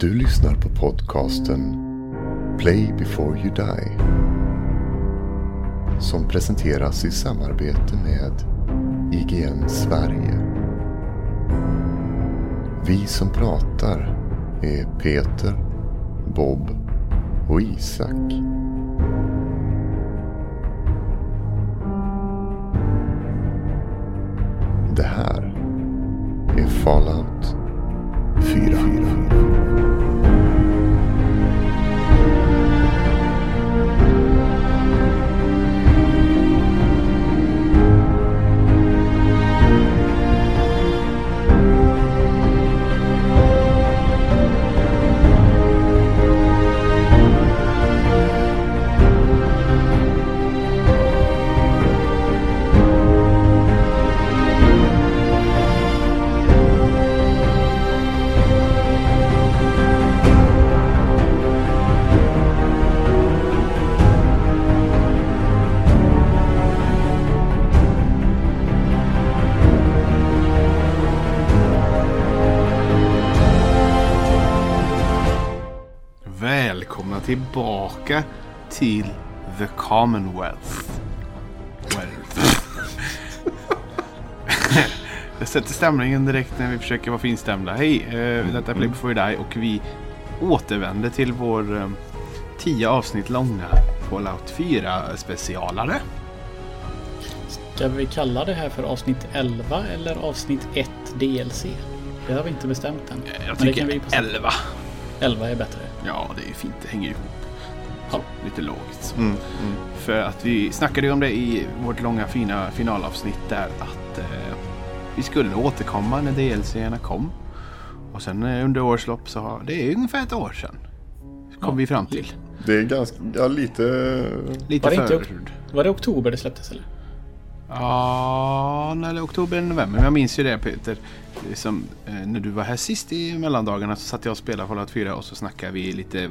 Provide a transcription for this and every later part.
Du lyssnar på podcasten Play before you die. Som presenteras i samarbete med IGN Sverige. Vi som pratar är Peter, Bob och Isak. Det här är Fallout sätter stämningen direkt när vi försöker vara finstämda. Hej, eh, detta är Play before you die och vi återvänder till vår eh, tio avsnitt långa Fallout 4 specialare. Ska vi kalla det här för avsnitt 11 eller avsnitt 1 DLC? Det har vi inte bestämt än. Jag tycker kan vi på 11. 11 är bättre. Ja, det är fint. Det hänger ihop. Så, lite logiskt. Mm, mm. För att vi snackade ju om det i vårt långa fina finalavsnitt där att eh, vi skulle återkomma när DLC-erna kom. Och sen eh, under årets lopp så har det är ungefär ett år sedan. Kom Ja. vi fram till. Det är ganska, ja lite... Lite Var det inte för... Var det oktober det släpptes eller? Ja, eller oktober, eller november. Men jag minns ju det Peter. Som, eh, när du var här sist i mellandagarna så satt jag och spelade Fallout 4 och så snackade vi lite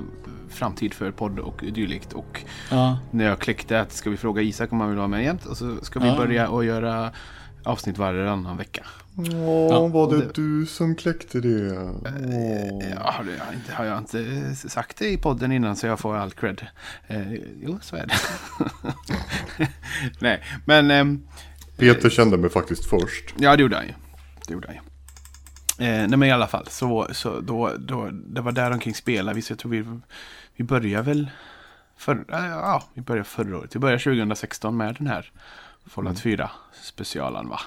framtid för podd och dylikt. Och Ja. när jag kläckte att ska vi fråga Isak om han vill vara med igen och så ska vi Ja. börja och göra avsnitt varannan vecka. Åh, Ja, var det, det- du som kläckte det? Åh. Ja, har, jag inte, har jag inte sagt det i podden innan så jag får all cred? Eh, jo, så är det. Nej, men ehm, Peter kände mig faktiskt först. ja, det gjorde han ju. Det gjorde han ju. Eh, nej, men i alla fall, så, så då, då, det var där omkring spelade vi, så jag tror vi, vi började väl för, ja, vi började förra året. Vi började 2016 med den här Fallout 4 specialen, va?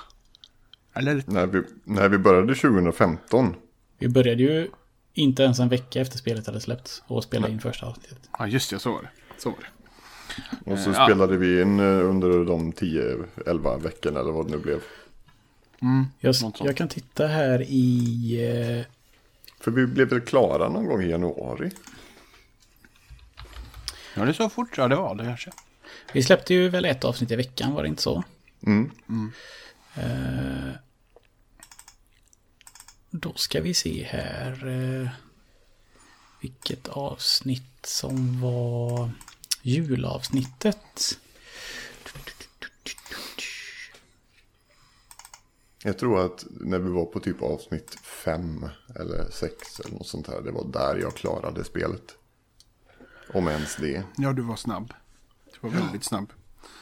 Eller? När vi, när vi började 2015. Vi började ju inte ens en vecka efter spelet hade släppts och spela in första avsnittet. Ja, just det, så var det. Så var det. Och så Eh, ja. spelade vi in eh, under de 10-11 veckorna eller vad det nu blev. Jag, Något sånt. jag kan titta här i... eh, För vi blev väl klara någon gång i januari. Ja, det är så fort. Ja, det var det kanske. Vi släppte ju väl ett avsnitt i veckan, var det inte så? Mm. Eh, då ska vi se här. eh, vilket avsnitt som var julavsnittet. Jag tror att när vi var på typ avsnitt 5 eller 6 eller något sånt här. Det var där jag klarade spelet. Om ens det. Ja, du var snabb. Var väldigt snabb.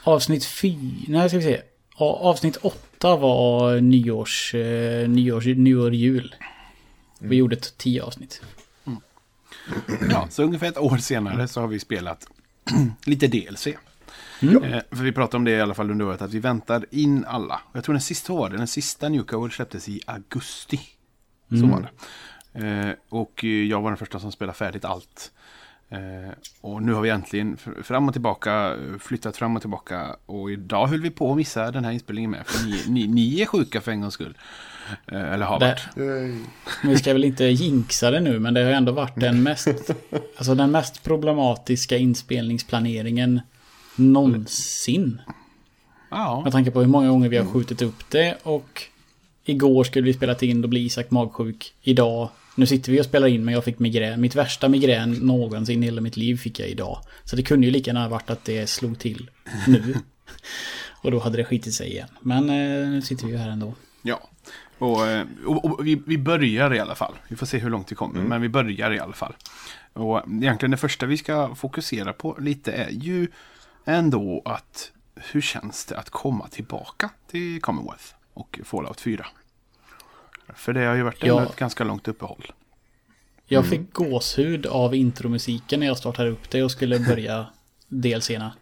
Avsnitt 4, nej ska vi se. Avsnitt 8 var nyårs, eh, nyårs, nyår jul. Vi gjorde ett 10 avsnitt. Ja, så ungefär ett år senare så har vi spelat lite DLC. Mm. Eh, för vi pratade om det i alla fall under året, att vi väntar in alla. Jag tror den sista var det, den sista New Code släpptes i augusti. Så var det. Eh, och jag var den första som spelade färdigt allt. Eh, och nu har vi äntligen fr- fram och tillbaka, eh, flyttat fram och tillbaka. Och idag höll vi på att missa den här inspelningen med. För ni, ni, ni är sjuka för en gångs skull. Eh, eller har Det- varit. Vi ska väl inte jinxa det nu, men det har ändå varit den mest, alltså den mest problematiska inspelningsplaneringen någonsin. Ja, Med tanke på hur många gånger vi har skjutit upp det och igår skulle vi spelat in, då blir Isak magsjuk. Idag, nu sitter vi och spelar in men jag fick migrän. Mitt värsta migrän någonsin i hela mitt liv fick jag idag. Så det kunde ju lika gärna varit att det slog till nu. och då hade det skitit sig igen. Men eh, nu sitter vi ju här ändå. ja. Och, eh, och, och vi, vi börjar i alla fall. Vi får se hur långt vi kommer, men vi börjar i alla fall. Och egentligen det första vi ska fokusera på lite är ju ändå att hur känns det att komma tillbaka till Commonwealth och Fallout 4? För det har ju varit Ja. ett ganska långt uppehåll. Jag fick gåshud av intromusiken när jag startade upp det och skulle börja delserna.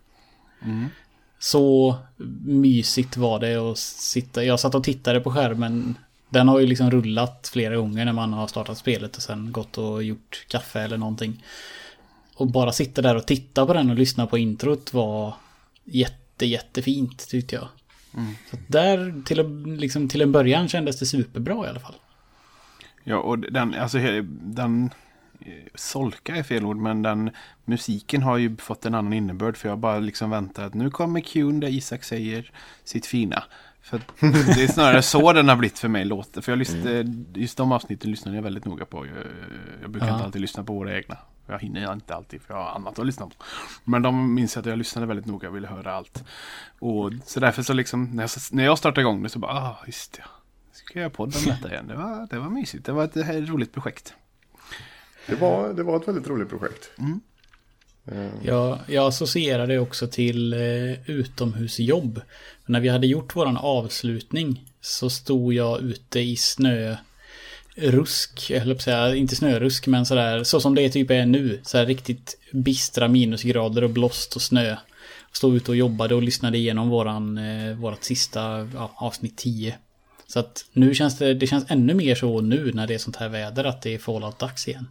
Så mysigt var det att sitta. Jag satt och tittade på skärmen. Den har ju liksom rullat flera gånger när man har startat spelet och sen gått och gjort kaffe eller någonting. Och bara sitta där och titta på den och lyssna på introt var jätte, jättefint tyckte jag. Så att där till, liksom, till en början kändes det superbra i alla fall. Ja, och den, alltså den, eh, solka är fel ord, men den musiken har ju fått en annan innebörd. För jag bara liksom väntar att nu kommer Qn där Isak säger sitt fina. För det är snarare så den har blivit för mig låter. För jag lyssnade, just de avsnitten lyssnade jag väldigt noga på. Jag, jag brukar Ja. inte alltid lyssna på våra egna. Jag hinner inte alltid för jag har annat att lyssna på. Men de minns att jag lyssnade väldigt noga och ville höra allt. Och så därför så liksom, när jag, när jag startade igång det så bara, ah, just det. Ska jag podda om detta igen? Det var, det var mysigt. Det var ett, ett roligt projekt. Det var, det var ett väldigt roligt projekt. Eh, Jag, jag associerar det också till eh, utomhusjobb. När vi hade gjort våran avslutning så stod jag ute i snörusk, jag höll på att säga, inte snörusk men sådär, så som det typ är nu. Så här riktigt bistra minusgrader och blåst och snö. Stod ute och jobbade och lyssnade igenom våran, eh, vårat sista ja, avsnitt 10. Så att nu känns det, det känns ännu mer så nu när det är sånt här väder att det är fallout-dags igen.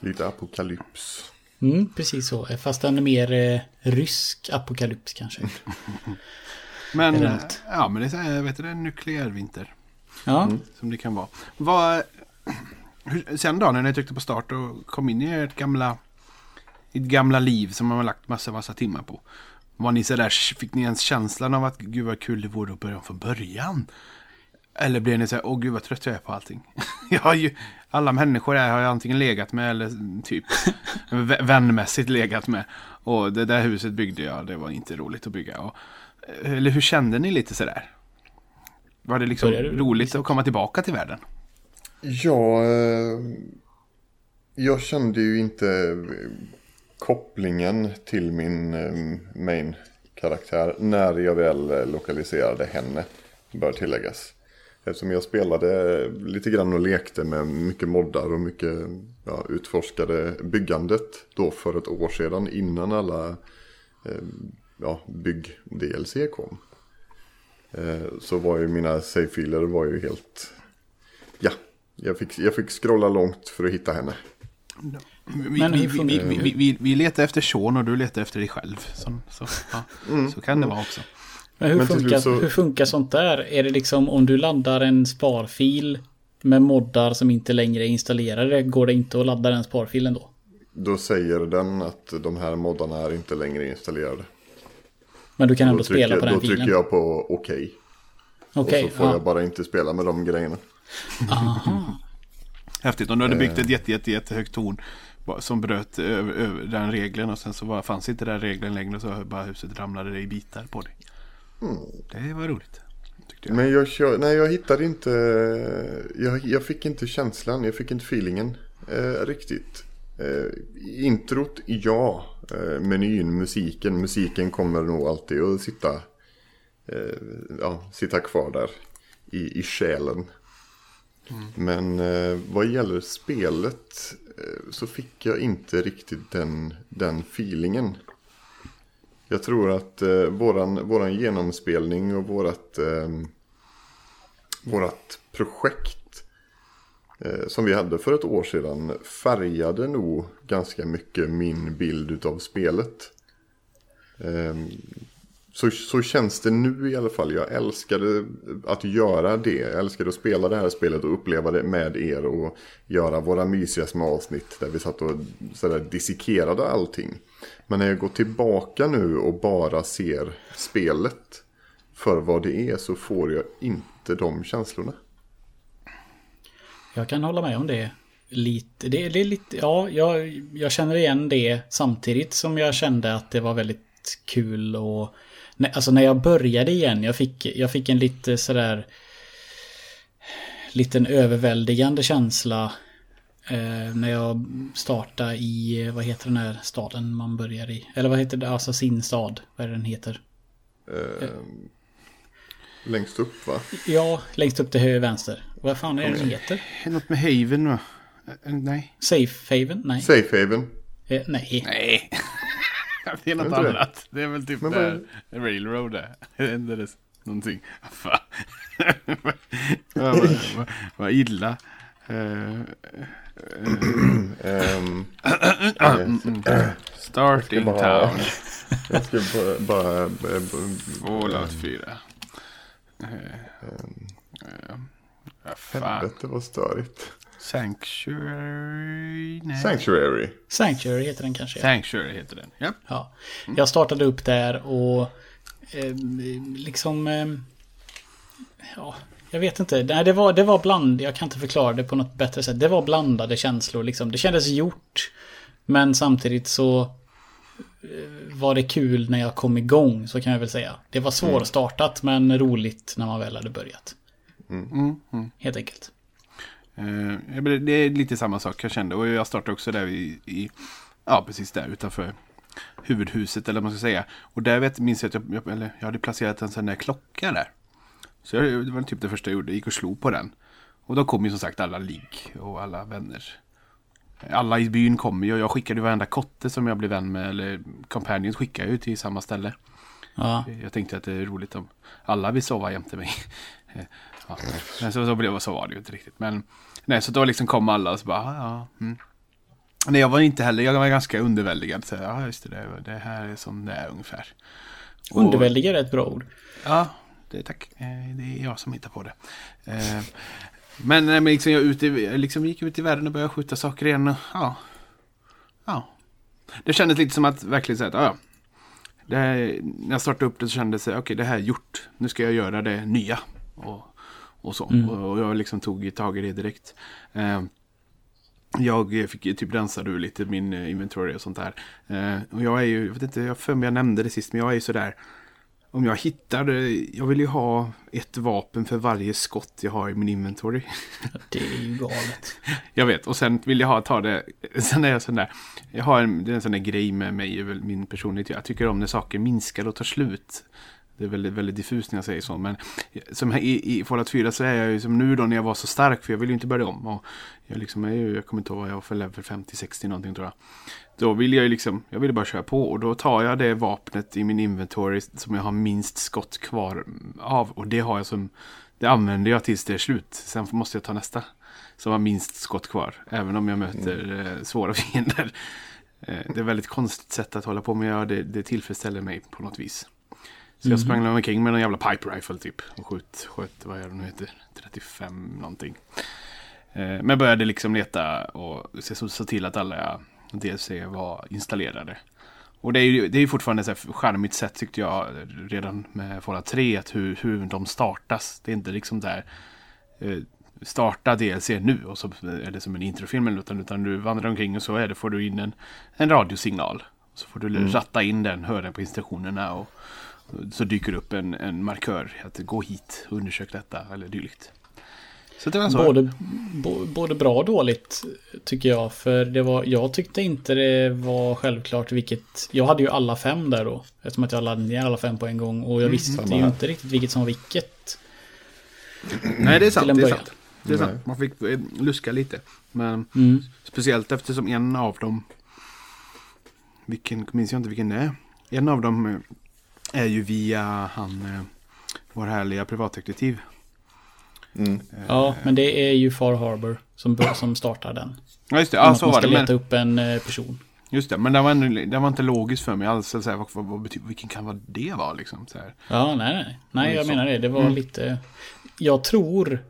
Lite apokalyps. Mm, precis så. Fast en mer eh, rysk apokalyps kanske. Men, ja, men det är vet du, en nukleärvinter. Ja, Som det kan vara. Vad, hur, sen då när ni tryckte på start och kom in i ert gamla, ert gamla liv som man har lagt massa, massa timmar på. Var ni så där, fick ni ens känslan av att gud vad kul det vore att börja från början? Eller blev ni så här, åh gud vad trött jag är på allting. jag har ju, alla människor här har jag antingen legat med eller typ vä- vänmässigt legat med. Och det där huset byggde jag, det var inte roligt att bygga. Och, eller hur kände ni lite sådär? Var det liksom Började roligt att komma tillbaka till världen? Ja, eh, jag kände ju inte eh, kopplingen till min eh, main-karaktär när jag väl lokaliserade henne, bör tilläggas. Eftersom jag spelade lite grann och lekte med mycket moddar och mycket ja, utforskade byggandet då för ett år sedan innan alla eh, ja, bygg-DLC kom. Eh, så var ju mina save-filer var ju helt Ja, jag fick, jag fick scrolla långt för att hitta henne. Vi, Men vi, vi, vi, vi, vi, vi letar efter Sean och du letar efter dig själv. Så, så, ja, så kan det vara också. men hur, Men funkar, så- hur funkar sånt där? Är det liksom om du laddar en sparfil med moddar som inte längre är installerade, går det inte att ladda den sparfilen då? Då säger den att de här moddarna är inte längre installerade. Men du kan Då ändå spela trycker, på den då filen? trycker jag på okej. Okej, och så får ja. jag bara inte spela med de grejerna. Aha. Häftigt. Om du hade byggt Eh. ett jätte, jätte, jättehögt torn som bröt över, över den regeln och sen så var, fanns inte den regeln längre så bara huset ramlade i bitar på dig. Det var roligt. Jag. Men jag, kör, nej, jag hittade inte, jag, jag fick inte känslan, jag fick inte feelingen eh, riktigt. Eh, introt, ja. Eh, menyn, musiken, musiken kommer nog alltid att sitta, eh, ja, sitta kvar där i, i själen. Men eh, vad gäller spelet så fick jag inte riktigt den, den feelingen. Jag tror att eh, våran, våran genomspelning och vårat, eh, vårat projekt Eh, som vi hade för ett år sedan färgade nog ganska mycket min bild av spelet. Ehm, så, så känns det nu i alla fall. Jag älskade att göra det. Jag älskade att spela det här spelet och uppleva det med er och göra våra mysiga små avsnitt där vi satt och sådär dissekerade allting. Men när jag går tillbaka nu och bara ser spelet för vad det är så får jag inte de känslorna. Jag kan hålla med om det. Lite, det, det är lite, ja, jag, jag känner igen det samtidigt som jag kände att det var väldigt kul och alltså när jag började igen, jag fick, jag fick en lite sådär... Liten överväldigande känsla eh, när jag startade i, vad heter den här staden man börjar i? Eller vad heter det, alltså sin stad, vad är det den heter? Eh, längst upp va? Ja, längst upp till höger vänster. Vad fan är det den heter? Något med Haven va? Eh, Nej. Safe Haven? Nej. Safe Haven. Eh, nej. Nej. det är något Inte det? annat. Det är väl typ Men där Railroad där. Är inte det någonting? Fan. vad, vad, vad, vad illa. Eh, Ehm, starting town. jag ska bara... Fallout 4. Eh, eh, vad fan. helvete vad störigt. Sanctuary? Nej. Sanctuary. Sanctuary heter den kanske. Sanctuary heter den. Ja. Ja. Jag startade upp där och eh, liksom... Eh, ja, jag vet inte. Nej, det var, det var bland... Jag kan inte förklara det på något bättre sätt. Det var blandade känslor liksom. Det kändes gjort. Men samtidigt så eh, var det kul när jag kom igång, så kan jag väl säga. Det var svårstartat men roligt när man väl hade börjat. Mm, mm. Helt enkelt. Eh, det är lite samma sak jag kände. Och jag startade också där i, i ja precis där utanför huvudhuset eller vad man ska säga. Och där vet, minns jag att jag, jag, eller, jag hade placerat en sån där klocka där. Så jag, det var typ det första jag gjorde, jag gick och slog på den. Och då kom ju som sagt alla ligg och alla vänner. Alla i byn kom ju och jag skickade varenda kotte som jag blev vän med, eller companions skickade jag ju till samma ställe. Ja. Jag tänkte att det är roligt om alla vill sova jämte mig. ja. Men så, så, blev, så var det ju inte riktigt. Men nej, så då liksom kom alla och så bara, "Ah, ja. Mm. Nej, jag var inte heller, jag var ganska underväldigad. Så, ja, just det, det, det här är som det är ungefär. Och- Underväldigad är ett bra ord. Ja, det, tack. Eh, Det är jag som hittar på det. Eh, Men, nej, men liksom, jag, ut i, jag liksom gick ut i världen och började skjuta saker igen. Och, ja. ja. Det kändes lite som att verkligen säga att ja. Det här, när jag startade upp det så kändes det, okej det här är gjort. Nu ska jag göra det nya. Och, och så. Mm. Och, och jag liksom tog tag i det direkt. Eh, jag fick typ rensa ur lite min eh, inventory och sånt där. Eh, och jag är ju, jag vet inte, jag för mig jag nämnde det sist, men jag är ju sådär. Om jag hittar, jag vill ju ha ett vapen för varje skott jag har i min inventory. Det är ju galet. Jag vet, och sen vill jag ha, ta det, sen är jag sån där, jag har en, det är en sån där grej med mig, min personlighet, jag tycker om när saker minskar och tar slut. Det är väldigt, väldigt diffust när jag säger så, men som i, i Fallout 4 så är jag ju som nu då när jag var så stark, för jag vill ju inte börja om. Och jag liksom är ju, jag kommer inte ihåg vad jag var för level 50-60 någonting tror jag. Då vill jag ju liksom, jag vill bara köra på och då tar jag det vapnet i min inventory som jag har minst skott kvar av. Och det har jag som, det använder jag tills det är slut. Sen måste jag ta nästa som har minst skott kvar. Även om jag möter eh, svåra fiender. Eh, det är ett väldigt konstigt sätt att hålla på med. Ja, det, det tillfredsställer mig på något vis. Så jag sprang omkring med en jävla pipe rifle typ. Och sköt, sköt vad är det nu heter? 35 någonting. Eh, men började liksom leta och se, till att alla DLC var installerade. Och det är ju det är fortfarande så här charmigt sätt tyckte jag redan med Fallout 3. Att hur, hur de startas. Det är inte liksom där eh, starta DLC nu och så är det som en introfilm. Utan, utan du vandrar omkring och så är det, får du in en, en radiosignal. Så får du ratta in den, höra på instruktionerna och så dyker upp en, en markör. Att gå hit, undersök detta eller dylikt. Så det var så. Både, bo, både bra och dåligt tycker jag. För det var, jag tyckte inte det var självklart vilket... Jag hade ju alla fem där då. Eftersom att jag laddade ner alla fem på en gång. Och jag visste samma ju inte riktigt vilket som var vilket. Nej, det är sant. Det är sant. Det är sant. Man fick eh, luska lite. Men Mm. speciellt eftersom en av dem... Vilken, minns jag inte vilken det är. En av dem eh, är ju via han... eh, Vår härliga privatdetektiv. Mm. Ja, men det är ju Far Harbor som, som startar den. Ja, just det. Ja, så man var ska det. leta Men, upp en eh, person. just det. Men det var, ändå, det var inte logiskt för mig alls. Så här, vad, vad, vad betyder, vilken kan det vara liksom? Så här. Ja, nej, nej. Nej, jag Så. menar det. Det var Mm. lite... Jag tror,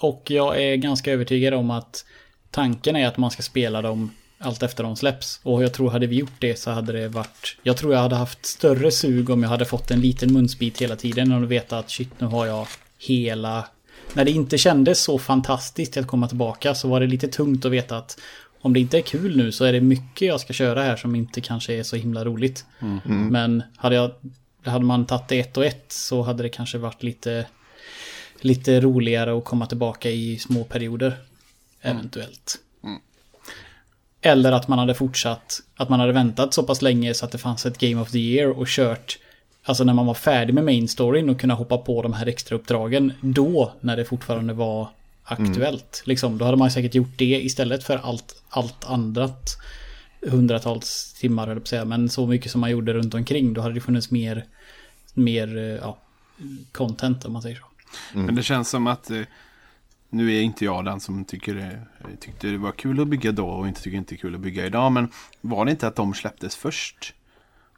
och jag är ganska övertygad om att tanken är att man ska spela dem allt efter de släpps. Och jag tror hade vi gjort det så hade det varit... Jag tror jag hade haft större sug om jag hade fått en liten munsbit hela tiden och veta att shit, nu har jag hela... När det inte kändes så fantastiskt att komma tillbaka så var det lite tungt att veta att om det inte är kul nu så är det mycket jag ska köra här som inte kanske är så himla roligt. Men hade jag hade man tagit det ett och ett så hade det kanske varit lite, lite roligare att komma tillbaka i små perioder. Eventuellt. Eller att man hade fortsatt, att man hade väntat så pass länge så att det fanns ett Game of the Year och kört Alltså när man var färdig med main storyn och kunna hoppa på de här extra uppdragen då när det fortfarande var aktuellt. Liksom, då hade man säkert gjort det istället för allt, allt annat hundratals timmar, höll jag på att säga, men så mycket som man gjorde runt omkring. Då hade det funnits mer, mer eh, ja, content om man säger så. Men det känns som att eh, nu är inte jag den som tycker det, tyckte det var kul att bygga då och inte tycker inte det är kul att bygga idag. Men var det inte att de släpptes först?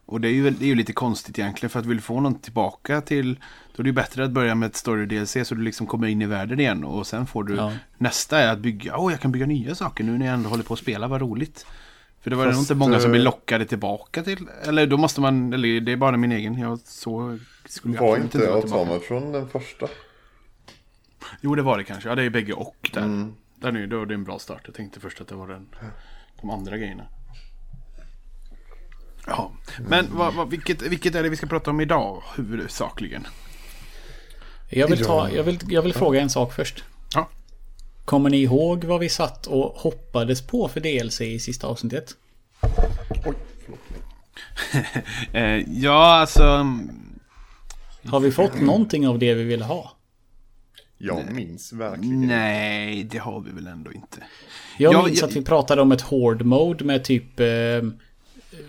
Och det är ju, det är ju lite konstigt egentligen för att vill du få någon tillbaka till Då är det ju bättre att börja med ett story DLC så du liksom kommer in i världen igen. Och sen får du Ja. Nästa är att bygga, åh jag kan bygga nya saker nu när jag ändå håller på att spela, vad roligt. För det var Fast, nog inte många som blev eh, lockade tillbaka till Eller då måste man, eller det är bara min egen, jag så skulle jag Var inte vara tillbaka. Automatron den första? Jo det var det kanske, ja det är bägge och där. Den är ju, då är det en bra start, jag tänkte först att det var den De andra grejerna Ja, men vad, vad, vilket, vilket är det vi ska prata om idag huvudsakligen? Jag vill, ta, Ja. jag vill, jag vill fråga en sak först. Ja. Kommer ni ihåg vad vi satt och hoppades på för DLC i sista avsnittet? Oj, Eh, ja, alltså... mm, Har vi fått någonting av det vi ville ha? Jag minns verkligen. Nej, det har vi väl ändå inte. Jag Ja, minns jag- att vi pratade om ett hård mode med typ eh,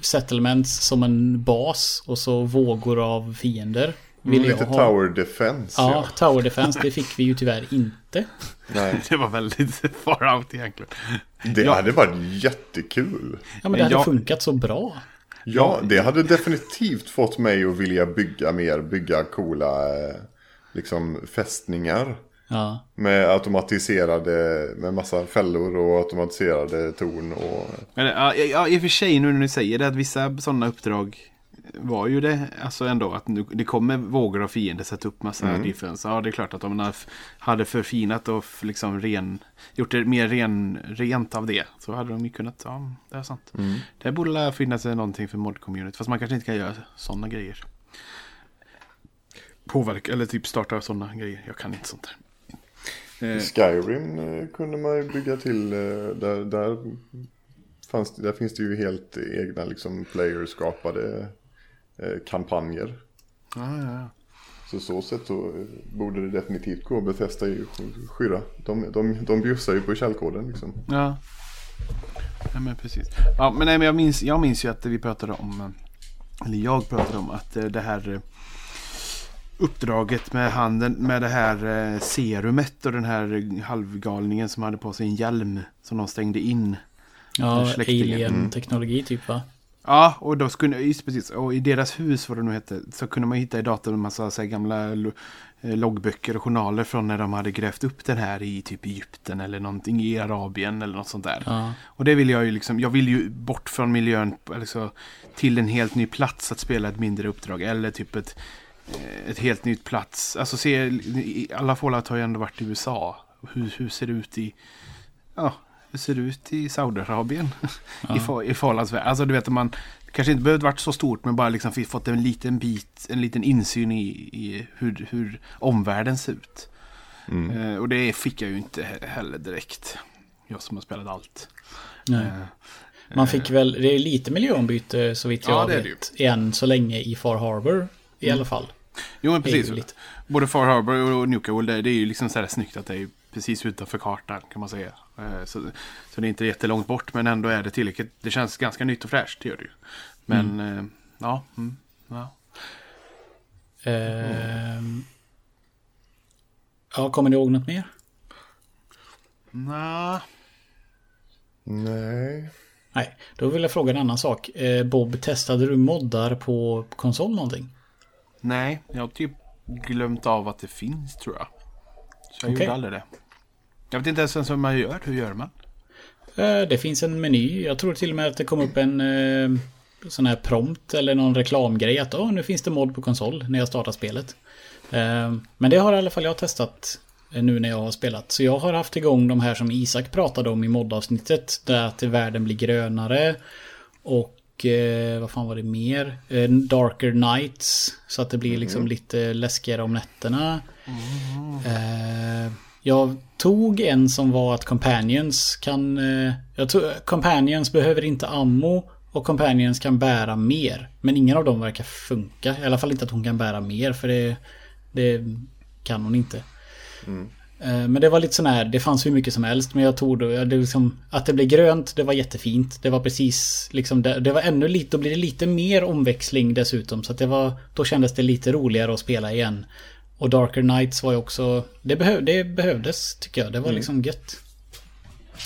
settlements som en bas och så vågor av fiender. Ville jag Lite ha. Tower Defense. Ja, Tower Defense, det fick vi ju tyvärr inte. Nej, Det var väldigt far out egentligen. det Ja. hade varit jättekul. Ja, men det hade jag- funkat så bra. Ja, det hade definitivt fått mig att vilja bygga mer, bygga coola eh, liksom fästningar. Ja. Med automatiserade, med massa fällor och automatiserade torn och... Ja, ja, i och för sig nu när ni säger det att vissa sådana uppdrag var ju det. Alltså ändå att nu, det kommer vågor av fiender sätta upp massa Mm. defense. Ja det är klart att om man hade förfinat och liksom ren, gjort det mer ren, rent av det. Så hade de ju kunnat, ja det är sant. Mm. Det borde finnas någonting för mod-community. Fast man kanske inte kan göra sådana grejer. Påverka, eller typ starta sådana grejer. Jag kan inte sånt där. I Eh, Skyrim eh, kunde man ju bygga till, eh, där, där, fanns, där finns det ju helt egna liksom player-skapade kampanjer. ja, ja, ja. Så så sätt så borde det definitivt gå att befästa i sk- skydda. De, de, de bjussar ju på källkoden liksom. Ja. ja men precis. Ja, men, nej, men jag, minns, jag minns ju att vi pratade om, eller jag pratade om att det här uppdraget med handen med det här eh, serumet och den här halvgalningen som hade på sig en hjälm som de stängde in. Ja, alien-teknologi typ va? Ja, och då skulle, just precis, och i deras hus vad det nu hette, så kunde man hitta i datorn en massa så här, gamla eh, loggböcker och journaler från när de hade grävt upp den här i typ Egypten eller någonting i Arabien eller något sånt där. Ja. Och det vill jag ju liksom, jag vill ju bort från miljön alltså, till en helt ny plats att spela ett mindre uppdrag. Eller typ ett, ett helt nytt plats. Alltså se, i- alla Fallout har ju ändå varit i USA. Hur, hur ser det ut i, ja, hur ser det ut i Saudiarabien? I, Fa- I Fallouts värld. Alltså du vet, man kanske inte behövt varit så stort men bara liksom fått en liten bit, en liten insyn i, i hur, hur omvärlden ser ut. Eh, och det fick jag ju inte he- heller direkt. Jag som har spelat allt. Nej. Eh, Man fick väl, det är lite miljöombyte så vitt Ja, jag det vet. Än så länge i Far Harbor. I alla fall. Jo men precis. lite- Både Far Harbor och Newcastle, det, det är ju liksom så här snyggt att det är precis utanför kartan kan man säga. Eh, Så, så det är inte jättelångt bort men ändå är det tillräckligt. Det känns ganska nytt och fräscht, det gör det ju. Men eh, ja, mm, ja. Ehm. Ja, kommer ni ihåg något mer? Nja. Nej. Nej, då vill jag fråga en annan sak. Eh, Bob, testade du moddar på konsol någonting? Nej, jag har typ glömt av att det finns tror jag. Så jag Okej. gjorde aldrig det. Jag vet inte ens hur man gör. Hur gör man? Eh, Det finns en meny. Jag tror till och med att det kom upp en eh, sån här prompt eller någon reklamgrej att Åh, nu finns det mod på konsol när jag startar spelet. Eh, Men det har i alla fall jag testat nu när jag har spelat. Så jag har haft igång de här som Isak pratade om i moddavsnittet. Där att världen blir grönare. Och och eh, vad fan var det mer? Eh, Darker Nights. Så att det blir liksom lite läskigare om nätterna. Eh, jag tog en som var att Companions kan... Eh, jag tog, Companions behöver inte ammo och Companions kan bära mer. Men ingen av dem verkar funka. I alla fall inte att hon kan bära mer för det, det kan hon inte. Eh, Men det var lite sån här, det fanns hur mycket som helst men jag tog det, det liksom, att det blev grönt, det var jättefint. Det var precis, liksom, det, det var ännu lite, då blir det lite mer omväxling dessutom. Så det var, då kändes det lite roligare att spela igen. Och Darker Nights var ju också, det, behöv, det behövdes tycker jag. Det var liksom gött.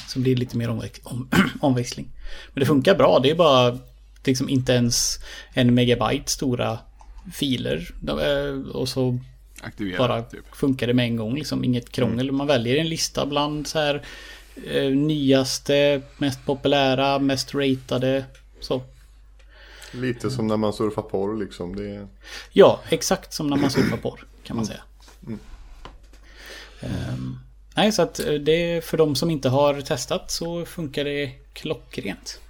Så blir det lite mer omväx, om, omväxling. Men det funkar bra, det är bara liksom inte ens en megabyte stora filer. Eh, Och så Aktivera. bara typ. funkar det med en gång liksom. Inget krångel. Man väljer en lista bland så här eh, nyaste, mest populära, mest ratade. Så. Lite som när man surfar porr liksom. Det. Ja, exakt som när man surfar porr kan man säga. Ehm, nej, så att eh, det för de som inte har testat så funkar det klockrent.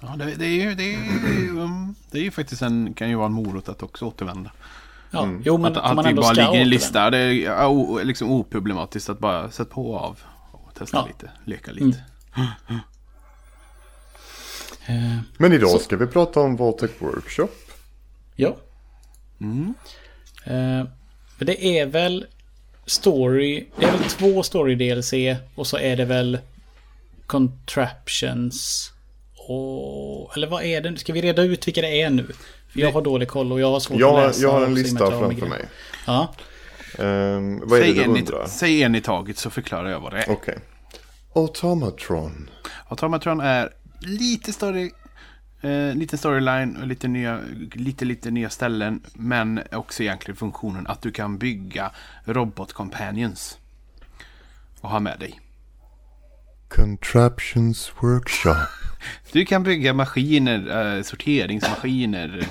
Ja, det, det, är ju, det, är, ju, um, det är ju faktiskt en, kan ju vara en morot att också återvända. Ja, jo men att om man ändå bara ska ligger i en lista. Det är o, liksom oproblematiskt att bara sätta på och av. Och testa Ja. lite, leka lite. Eh, Men idag Så- ska vi prata om Voltec Workshop. Ja. Eh, men det är väl story. Det är väl två story DLC och så är det väl contraptions. Och, eller vad är det? Ska vi reda ut vilka det är nu? Jag har dålig koll och jag har svårt att Jag, läsa. jag har en lista att framför mig. Ja. Ehm, vad är det Säg, du en i, undrar? säg en i taget så förklarar jag vad det är. Okej. Automatron. Automatron är lite större, eh, lite storyline och lite nya, lite, lite nya ställen. Men också egentligen funktionen att du kan bygga robot companions. Och ha med dig. Contraptions Workshop. Du kan bygga maskiner, eh, sorteringsmaskiner,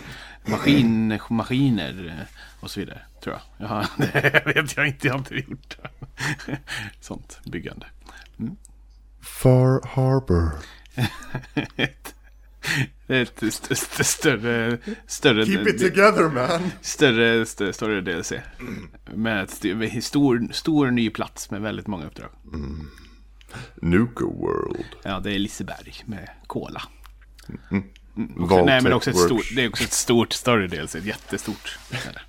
maskin, maskiner och så vidare. Tror jag. Ja, det vet jag inte, jag har inte gjort. Sånt byggande. Far Harbor. Ett, ett st- st- större, större, Keep it together man. större, större, större DLC. Med ett med stor, stor ny plats med väldigt många uppdrag. Nuka World. Ja, det är Liseberg med Cola. Och, Vaultec nej, men också ett stort, det är också ett stort story DLC. Jättestort. är det.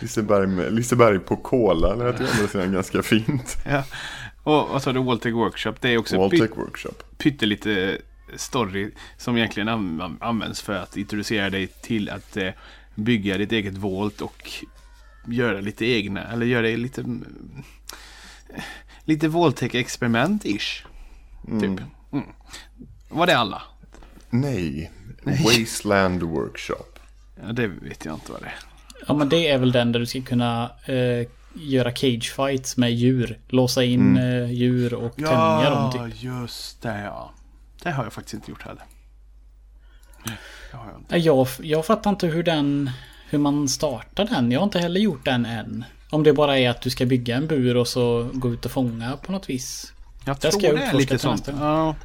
Liseberg, med, Liseberg på Kola lät ju å andra sidan ganska fint. Ja. Och vad sa du, Waltec Workshop? Det är också py- Voltec Workshop. pyttelite story som egentligen an- används för att introducera dig till att eh, bygga ditt eget Vault och göra lite egna, eller göra lite mm, lite Vaultec-experiment-ish. Typ. Mm. Var det alla? Nej. Wasteland Workshop. Ja, det vet jag inte vad det är. ja men det är väl den där du ska kunna eh, göra cage fights med djur. Låsa in eh, djur och tämja dem typ. just det ja. Det har jag faktiskt inte gjort heller. Det har jag inte. Jag, jag fattar inte hur den... Hur man startar den. Jag har inte heller gjort den än. Om det bara är att du ska bygga en bur och så gå ut och fånga på något vis. Jag Där tror ska jag det är lite sånt. Ja.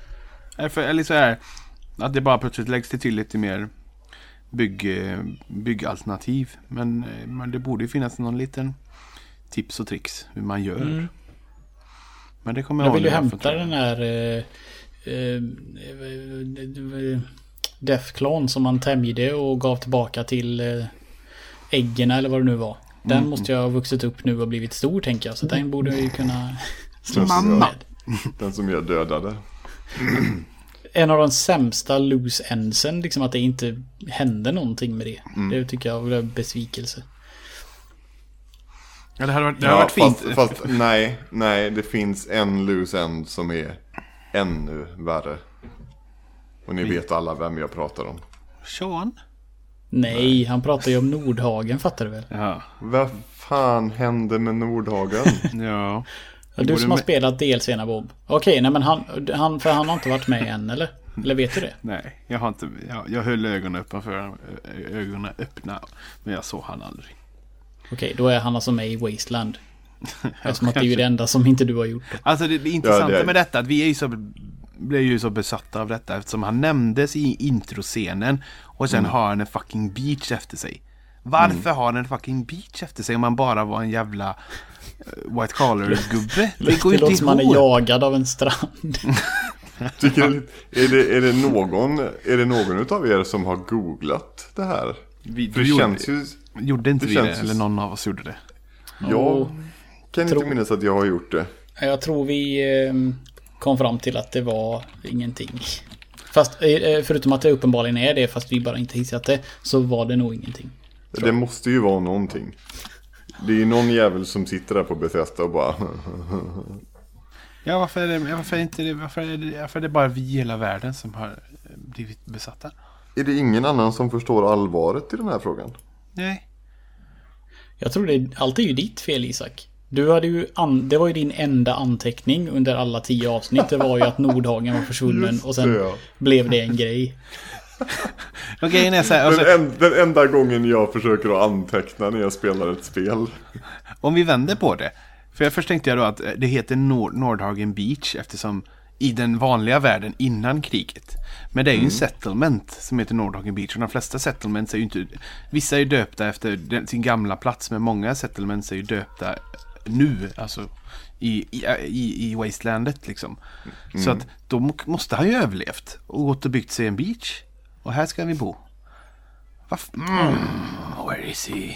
Eller så här. Att det bara plötsligt läggs det till lite mer bygg, eh, byggalternativ. Men, eh, men det borde ju finnas någon liten tips och tricks hur man gör. Mm. Men det kommer Jag vill ju hämta jag. den här... Eh, eh, Deathclone som man tämjde och gav tillbaka till eh, äggen eller vad det nu var. Den Mm. måste jag ha vuxit upp nu och blivit stor tänker jag. Så den borde jag ju kunna Mamma. med. Den som jag dödade. En av de sämsta loose endsen, liksom att det inte hände någonting med det. Det tycker jag var besvikelse. Ja, det hade varit, det hade varit fint. Fast, fast nej, nej, det finns en loose end som är ännu värre. Och ni vet alla vem jag pratar om. Sean? Nej, han pratar ju om Nordhagen fattar du väl? Ja. Vad fan hände med Nordhagen? ja. Du som har med- spelat DLC'na Bob. Okej, nej men han, han, för han har inte varit med än eller? Eller vet du det? Nej, jag har inte... Jag, jag höll ögonen öppna för ögonen öppna. Men jag såg han aldrig. Okej, då är han alltså med i Wasteland. Eftersom att det är ju det enda som inte du har gjort. Alltså det, det intressanta Ja, det är- med detta att vi är ju så blev ju så besatt av detta eftersom han nämndes i introscenen och sen har han en fucking beach efter sig. Varför har han en fucking beach efter sig om han bara var en jävla eh, white collar-gubbe? Det, det låter som han är jagad av en strand. Tycker är, det, är, det någon, är det någon utav er som har googlat det här? Vi, det gjorde, känns ju... gjorde inte det vi det? ju- Eller någon av oss gjorde det. Jag kan Tror- inte minnas att jag har gjort det. Jag tror vi eh, kom fram till att det var ingenting. Fast eh, förutom att det uppenbarligen är det, fast vi bara inte hissat det, så var det nog ingenting. Det måste ju vara någonting. Det är ju någon jävel som sitter där på Bethesda och bara... Ja, varför är det, varför är inte det, varför är det, varför är det bara vi i hela världen som har eh, blivit besatta? Är det ingen annan som förstår allvaret i den här frågan? Nej. Jag tror det, allt är ju ditt fel Isak. Du hade ju an, det var ju din enda anteckning under alla tio avsnitt. Det var ju att Nordhagen var försvunnen och sen det, ja. blev det en grej. Och grejen är så här, alltså, Den, en, den enda gången jag försöker att anteckna när jag spelar ett spel. om vi vänder på det. För jag först tänkte jag då att eh, det heter Nord Nordhagen Beach eftersom i den vanliga världen innan kriget. Men det är ju en settlement som heter Nordhagen Beach och de flesta settlements är ju inte... Vissa är ju döpta efter sin gamla plats men många settlements är ju döpta nu, alltså i, i, i, Wastelandet liksom. Så att då må- måste han ju överlevt och gått och byggt sig en beach. Och här ska vi bo. Varför? Mm, where is he?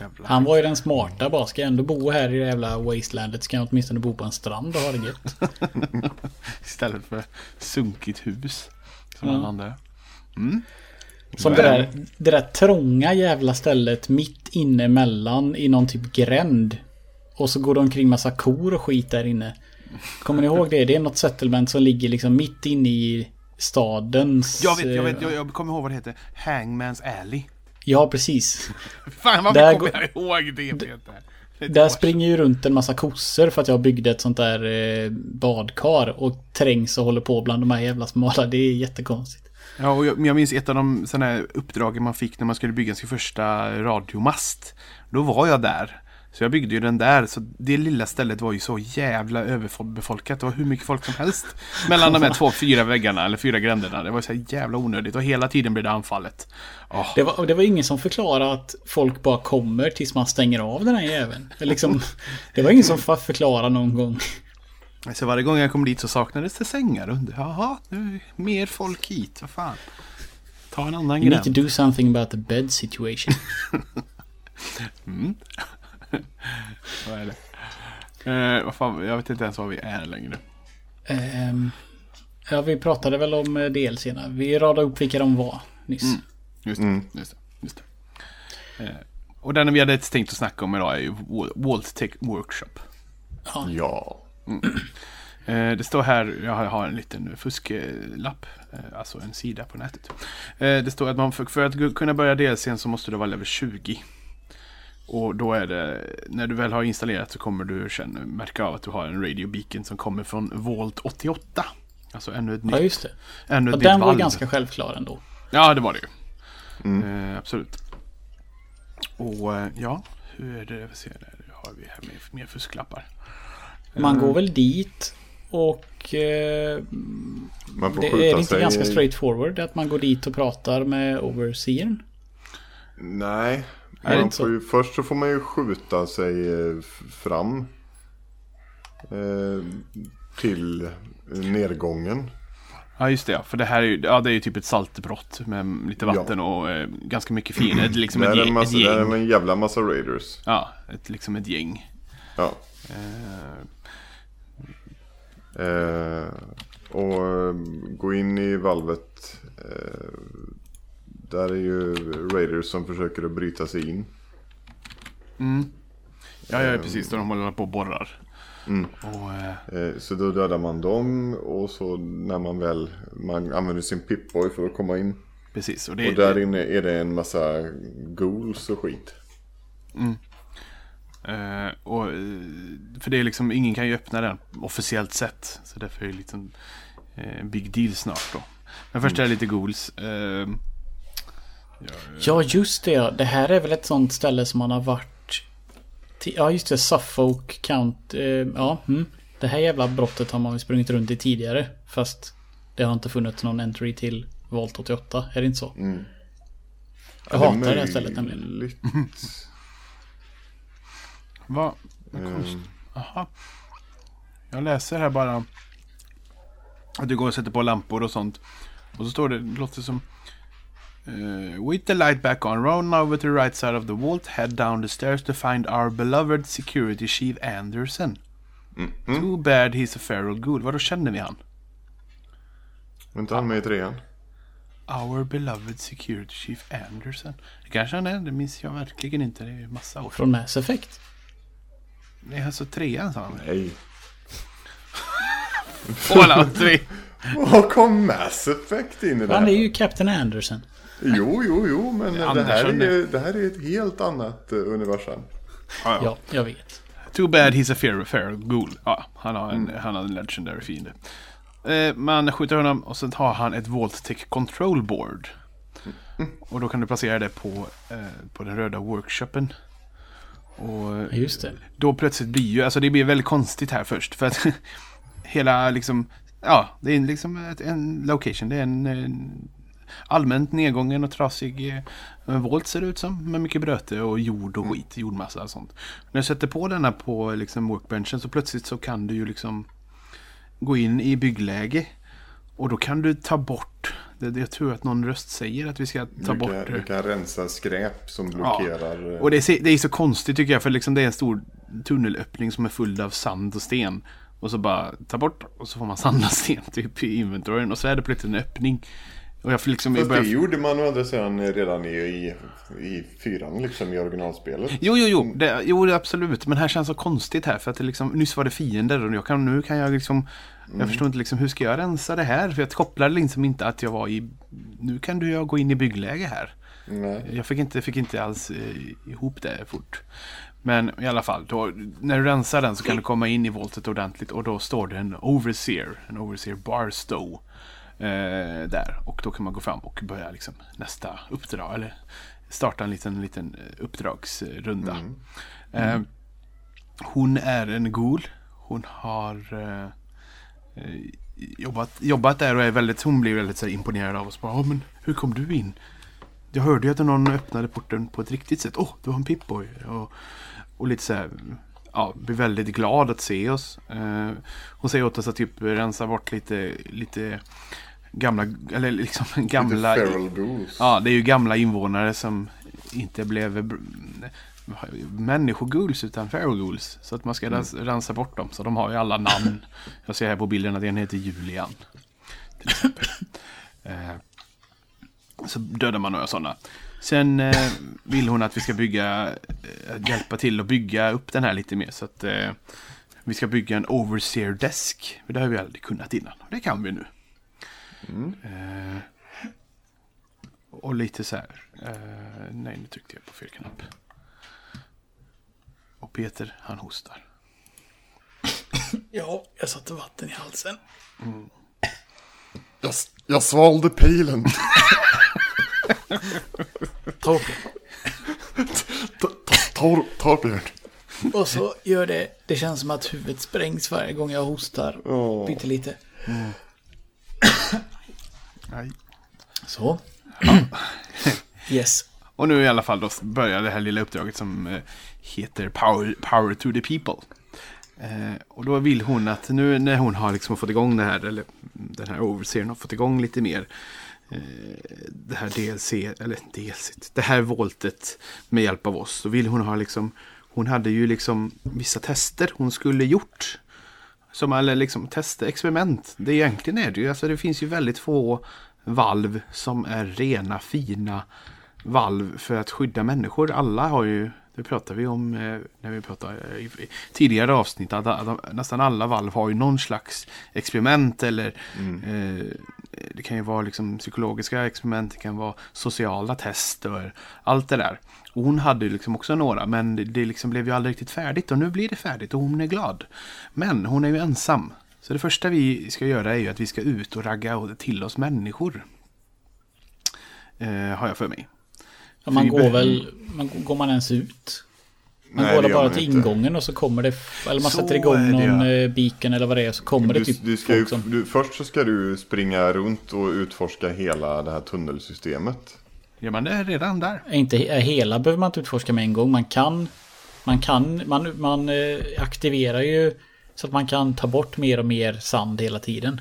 Jävla Han var ju den smarta bara. Ska jag ändå bo här i det jävla wastelandet ska jag åtminstone bo på en strand och ha det gött. Istället för sunkigt hus. Som Ja. alla andra. Som det där, det där trånga jävla stället mitt inne mellan i någon typ gränd. Och så går det omkring massa kor och skit där inne. Kommer ni ihåg det? Det är något settlement som ligger liksom mitt inne i stadens... Jag vet, jag vet, eh, jag, jag kommer ihåg vad det heter. Hangman's Alley. Ja, precis. Fan varför Där kommer jag ihåg det Peter? Det är Där springer ju runt en massa kossor för att jag byggde ett sånt där eh, badkar. Och trängs och håller på bland de här jävla smala. Det är jättekonstigt. Ja, och jag, jag minns ett av de sådana här uppdragen man fick när man skulle bygga sin första radiomast. Då var jag där. Så jag byggde ju den där. Så det lilla stället var ju så jävla överbefolkat. Det var hur mycket folk som helst. Mellan de här två, fyra väggarna eller fyra gränderna. Det var så jävla onödigt. Och hela tiden blev det anfallet. Åh, Det var, det var ingen som förklarade att folk bara kommer tills man stänger av den här jäveln. Det, liksom, det var ingen som förklarade någon gång. Så varje gång jag kom dit så saknades det sängar under. Jaha, nu är mer folk hit. Vad fan. Ta en annan You need to gränd. do something about the bed situation. Vad är det? Eh, vad fan, jag vet inte ens var vi är längre. Ehm, ja, vi pratade väl om eh, DLC'na. Vi radade upp vilka de var nyss. Just det. Just det, just det. Eh, och den vi hade tänkt att snacka om idag är ju Wal- Walt Tech Workshop. Ja. Eh, det står här, jag har- en liten fusklapp, eh, alltså en sida på nätet. Eh, det står att man för, för att kunna börja DLCn så måste du vara level 20. Och då är det, när du väl har installerat så kommer du sen märka av att du har en radio beacon som kommer från Volt 88. Alltså ännu ett Ja, nytt, just det. ännu ett Och nytt den var valv. ganska självklar ändå. Ja, det var det ju. Eh, absolut. Och ja, hur är det? Vi ser där. Har vi här med mer fusklappar. Man Mm. går väl dit och... Eh, Man får det, skjuta är det inte sig... ganska straightforward att man går dit och pratar med overseern? Nej. Är det Man inte så? får ju, först så får man ju skjuta sig eh, fram. Eh, till nedgången. Ja, just det. Ja. För det här är ju, ja, det är ju typ ett saltbrott med lite vatten och eh, ganska mycket fiender. Det är liksom ett, är, en gäng, massa, ett där är en jävla massa raiders. Ja, ett, liksom ett gäng. Ja. Eh, Eh, och eh, gå in i valvet. Eh, där är ju raiders som försöker att bryta sig in. ja, ja, precis. Där de håller på och borrar. Och, eh, Eh, så då dödar man dem och så när man väl man använder sin pipboy för att komma in. precis. Och det, Och där inne är det en massa ghouls och skit. Eh, och, eh, för det är liksom, ingen kan ju öppna den officiellt sett. Så därför är det liksom eh, en big deal snart då. Men först är det lite ghouls. Eh, Ja, just det. ja. Det här är väl ett sånt ställe som man har varit... till- Ja, just det. Suffolk Count. Eh, ja, mm. Det här jävla brottet har man väl sprungit runt i tidigare. Fast det har inte funnits någon entry till Volt 88. Är det inte så? Mm. Jag Ja, hatar det här stället nämligen. Vad? Mm. konstigt. Aha. Jag läser här bara. Att du går och sätter på lampor och sånt. Och så står det, det låter som... eh, with the light back on, round over to the right side of the vault, head down the stairs to find our beloved security chief Anderson. Mm. Too bad he's a feral ghoul. Vadå känner vi han? Var inte han med i trean? Our beloved security chief Anderson. Det kanske han är, det minns jag verkligen inte. Det är massa år. Från Mass Effect. Det är alltså trean sa han. Nej. Fallout 3. Var kom Mass Effect in i det Han är här? ju Captain Anderson. Jo, jo, jo, men det här, Andersson, är, det här är ett helt annat eh, universum. Ja, jag vet. Too bad he's a feral, feral ghoul. Ja, han har en, han har en legendary fiende. Eh, man skjuter honom och sen har han ett Vault-Tech control board. Och då kan du placera det på, eh, på den röda workshopen. Och Ja, Just det. då plötsligt blir ju, alltså det blir väldigt konstigt här först. För att hela liksom, ja, det är liksom en location. Det är en, en allmänt nedgången och trasig eh, volt ser det ut som. Med mycket bröte och jord och skit, jordmassa och sånt. När du sätter på denna på liksom workbenchen så plötsligt så kan du ju liksom gå in i byggläge. Och då kan du ta bort, det, det- jag tror att någon röst säger att vi ska ta Du bort kan, eh, du kan rensa skräp som blockerar. eh, och det är, det är så konstigt tycker jag för liksom det är en stor tunnelöppning som är full av sand och sten. Och så bara ta bort och så får man sand och sten typ i inventoryn och så är det plötsligt en öppning. Och jag liksom... Fast börjar- det gjorde man å andra sidan redan i, i, i fyran liksom i originalspelet. Jo, jo, jo, det, jo det, absolut. Men här känns så konstigt här för att det liksom, nyss var det fiender och jag kan, nu kan jag liksom Jag förstår inte liksom hur ska jag rensa det här? För jag kopplar liksom inte att jag var i Nu kan du jag gå in i byggläge här. Nej. Jag fick inte, fick inte alls eh, ihop det fort. Men i alla fall, då, när du rensar den så kan du komma in i voltet ordentligt och då står det en Overseer, en Overseer Barstow. Eh, där. Och då kan man gå fram och börja liksom nästa uppdrag, eller starta en liten, liten eh, uppdragsrunda. Eh, hon är en ghoul. Hon har eh, jobbat, jobbat där och är väldigt, hon blir väldigt så imponerad av oss. Bara, "Ja, men hur kom du in? Jag hörde ju att någon öppnade porten på ett riktigt sätt. Åh, oh, du var en Pip-Boy. Och, och lite så här, ja, blir väldigt glad att se oss. Eh, hon säger åt oss att typ rensa bort lite, lite gamla, eller liksom gamla... Lite feral. Ja, det är ju gamla invånare som inte blev människoghouls utan ghouls. Så att man ska rens, rensa bort dem. Så de har ju alla namn. Jag ser här på bilden att en heter Julian. Till exempel. eh, så dödar man några sådana. Sen eh, vill hon att vi ska bygga, eh, hjälpa till att bygga upp den här lite mer. Så att eh, vi ska bygga en overseer desk. Det har vi aldrig kunnat innan. Och det kan vi nu. Eh, och lite så här. Eh, nej, nu tryckte jag på fel knapp. Och Peter, han hostar. Ja, jag satte vatten i halsen. Jag, jag svalde pilen. Torbjörn. Tor, Torbjörn. Och så gör det, det känns som att huvudet sprängs varje gång jag hostar. Åh. Pyttelite. Nej. Så. yes. Och nu i alla fall då börjar det här lilla uppdraget som eh, heter Power, Power to the People. Eh, och då vill hon att nu när hon har liksom fått igång det här, eller den här overseern har fått igång lite mer eh, det här DLC, eller DLC, det här voltet med hjälp av oss. Då vill hon ha liksom, hon hade ju liksom vissa tester hon skulle gjort. Som eller liksom testa experiment. Det egentligen är det ju, alltså det finns ju väldigt få valv som är rena, fina valv för att skydda människor. Alla har ju, det pratar vi om eh, när vi pratar i, i tidigare avsnitt, att, att nästan alla valv har ju någon slags experiment eller eh, det kan ju vara liksom psykologiska experiment, det kan vara sociala tester, allt det där. Och hon hade ju liksom också några, men det, det liksom blev ju aldrig riktigt färdigt och nu blir det färdigt och hon är glad. Men hon är ju ensam. Så det första vi ska göra är ju att vi ska ut och ragga till oss människor. Eh, har jag för mig. Ja, man går väl, man, går man ens ut? Man Nej, går bara man till inte. ingången och så kommer det... Eller man Så sätter igång är någon ja. eh, beacon eller vad det är. Så kommer Du, det typ du ska ju, som... du, först så ska du springa runt och utforska hela det här tunnelsystemet. Gör man det redan där? Är Inte är hela behöver man inte utforska med en gång. Man kan... Man kan... Man, man eh, aktiverar ju så att man kan ta bort mer och mer sand hela tiden.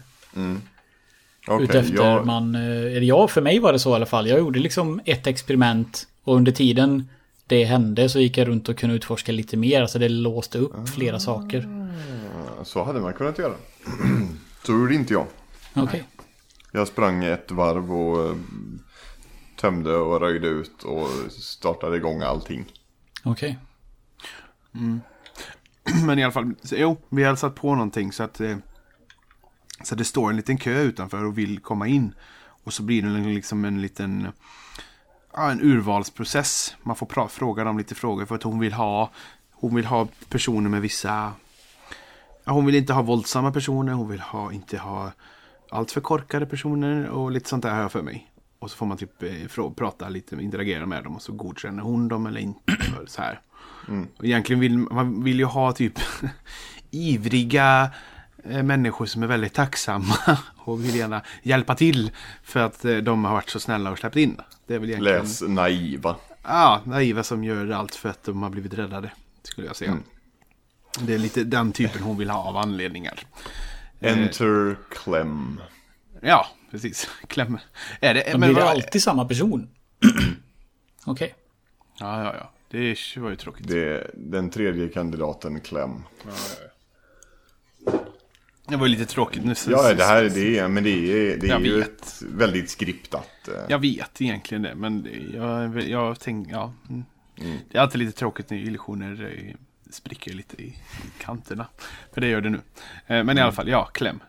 Okej, Utefter jag, man... eh, Eller ja, för mig var det så i alla fall. Jag gjorde liksom ett experiment och under tiden det hände så gick jag runt och kunde utforska lite mer. Alltså det låste upp flera saker. så hade man kunnat göra. så gjorde inte jag. Okej. Jag sprang ett varv och eh, tömde och röjde ut och startade igång allting. Okej. Men i alla fall, jo, vi har satt på någonting så att, eh, så det står en liten kö utanför och vill komma in. Och så blir det liksom en liten ja, en urvalsprocess. Man får fråga dem lite frågor för att hon vill ha hon vill ha personer med vissa ja, hon vill inte ha våldsamma personer, hon vill ha, inte ha allt för korkade personer och lite sånt där har jag för mig. Och så får man typ eh, prata lite, interagera med dem och så godkänner hon dem eller inte. så här. Och egentligen vill man vill ju ha typ ivriga människor som är väldigt tacksamma och vill gärna hjälpa till för att eh, de har varit så snälla och släppt in. Det är väl egentligen... Läs naiva. Ja, naiva som gör allt för att de har blivit räddade. Skulle jag säga. Det är lite den typen hon vill ha av anledningar. Enter Clem. Ja, precis. Kläm. Är det... Men blir det alltid samma person? Okej. Ja, ja, ja. Det var ju tråkigt. Det är den tredje kandidaten Clem. Det var ju lite tråkigt nu. Ja, det här det är, men det är, det är ju vet. ett väldigt skriptat. eh, Jag vet egentligen det, men det- jag, jag tänker, ja. mm. Det är alltid lite tråkigt när illusioner eh, spricker lite i, kanterna. För det gör det nu. Eh, Men i alla fall, ja, kläm.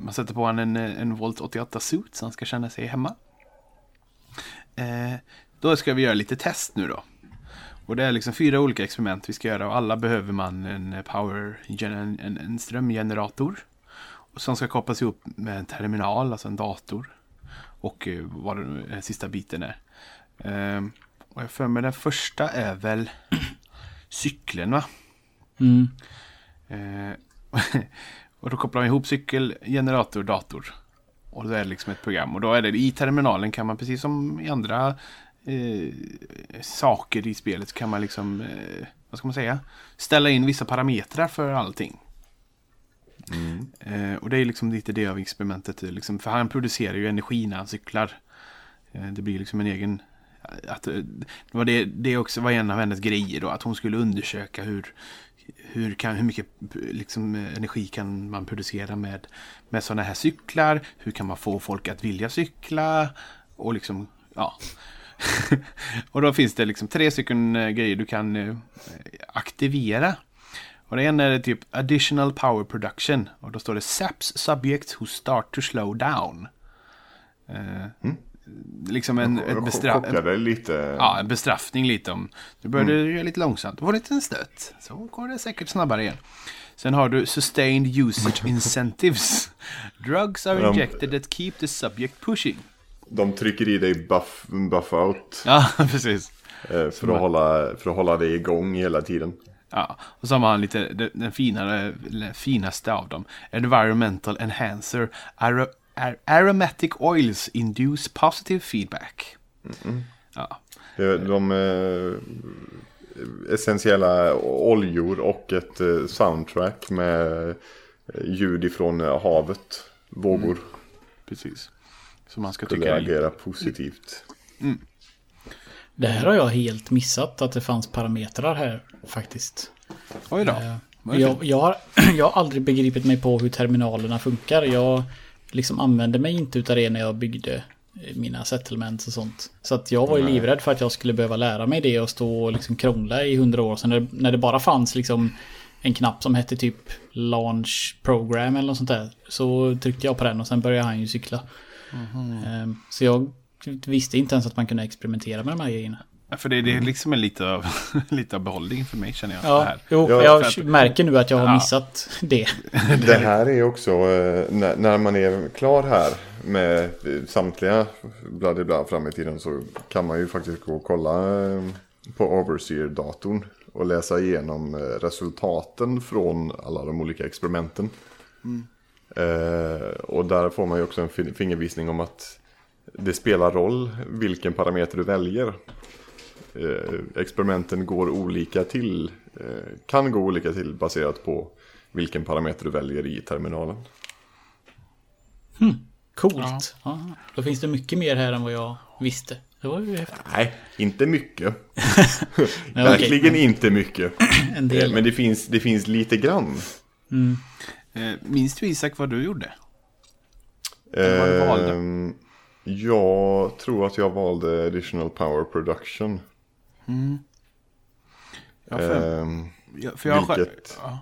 Man sätter på honom en, en Volt 88 suit så han ska känna sig hemma. Då ska vi göra lite test nu då. Och det är liksom fyra olika experiment vi ska göra och alla behöver man en power, en, en, en strömgenerator. Och som ska kopplas ihop med en terminal, alltså en dator. Och eh, vad den den sista biten är. Ehm, och jag för mig den första är väl cykeln va? Mm. Eh, och då kopplar man ihop cykel, generator, dator. Och då är det liksom ett program. Och då är det i terminalen kan man precis som i andra eh, saker i spelet kan man liksom, eh, vad ska man säga, ställa in vissa parametrar för allting. Eh, och det är liksom lite det av experimentet. eh, Liksom, för han producerar ju energi när han cyklar. Eh, det blir liksom en egen... Att, eh, det, var det, det också var en av hennes grejer då. Att hon skulle undersöka hur, hur, kan, hur mycket liksom, eh, energi kan man producera med, med sådana här cyklar. Hur kan man få folk att vilja cykla? Och liksom, ja. och då finns det liksom tre stycken eh, grejer du kan eh, aktivera. Och det ena är typ additional power production. Och då står det saps subjects who start to slow down. Eh, Liksom en, ett bestra- en, Kopplade lite. ja, en bestraffning lite om du börjar göra lite långsamt. Du får en liten stöt. Så går det säkert snabbare igen. Sen har du sustained usage incentives. Drugs are injected that keep the subject pushing. De trycker i dig buff, buff out. Ja, precis. eh, För att, hålla, för att hålla dig igång hela tiden. Ja, och så har man lite den, den finare, den finaste av dem. Environmental enhancer. Ar- ar- aromatic oils induce positive feedback. Ja, Det- De eh, essentiella oljor och ett eh, soundtrack med eh, ljud ifrån eh, havet. Vågor. precis. Så man ska Skulle tycka agera positivt. Det här har jag helt missat att det fanns parametrar här faktiskt. Oj då. Eh, Jag, jag, har, jag har aldrig begripit mig på hur terminalerna funkar. Jag liksom använde mig inte utav det när jag byggde eh, mina settlements och sånt. Så att jag var ju livrädd för att jag skulle behöva lära mig det och stå och liksom krångla i hundra år. Så när, det- när det bara fanns liksom en knapp som hette typ launch program eller något sånt där. Så tryckte jag på den och sen började han ju cykla. Eh, Så jag visste inte ens att man kunde experimentera med de här grejerna. För det, det är liksom en lite av, lite av behållning för mig känner jag. Ja, här. jo, Ja, jag att- märker nu att jag har Ja. missat det. Det här är också eh, när, när man är klar här med eh, samtliga bla bla fram i tiden så kan man ju faktiskt gå och kolla eh, på Overseer-datorn och läsa igenom resultaten från alla de olika experimenten. Eh, och där får man ju också en fin- fingervisning om att det spelar roll vilken parameter du väljer. Eh, experimenten går olika till, eh, kan gå olika till baserat på vilken parameter du väljer i terminalen. Coolt. Ja. Då finns det mycket mer här än vad jag visste. Det var ju häftigt. Nej, inte mycket. Ja. Verkligen inte mycket. En del. Men det finns, det finns lite grann. Eh, minns du Isak vad du gjorde? Eller vad du valde? Ehm, jag tror att jag valde additional power production. Ja, för, Ehm, ja, för jag vilket- Ja.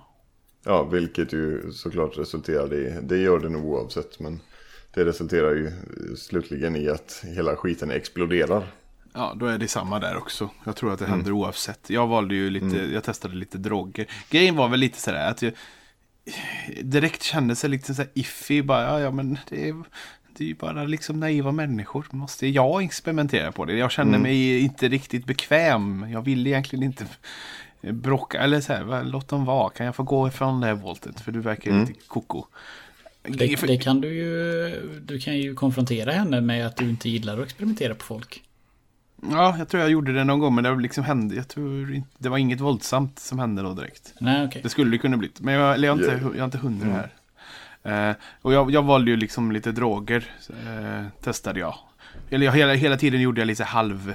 ja, vilket ju såklart resulterade i, det gör det nog oavsett, men det resulterar ju slutligen i att hela skiten exploderar. Ja, då är det samma där också. Jag tror att det händer oavsett. Jag valde ju lite, jag testade lite droger. Grejen var väl lite sådär att jag direkt kände sig lite såhär iffy. Bara, ja, ja, men det är, det är ju bara liksom naiva människor. Måste jag experimentera på det? Jag känner mig inte riktigt bekväm. Jag vill egentligen inte bråka. Eller så här, låt dem vara. Kan jag få gå ifrån det här voltet? För du verkar lite koko. Det, det kan du ju... Du kan ju konfrontera henne med att du inte gillar att experimentera på folk. Ja, jag tror jag gjorde det någon gång. Men det liksom hände. Jag tror inte, det var inget våldsamt som hände då direkt. Nej, okej. Det skulle det kunna bli. Men jag, eller jag, är inte, Ja. jag är inte hundra här. Eh, och jag, jag valde ju liksom lite droger. Eh, testade jag. Eller jag, hela, hela tiden gjorde jag lite halv.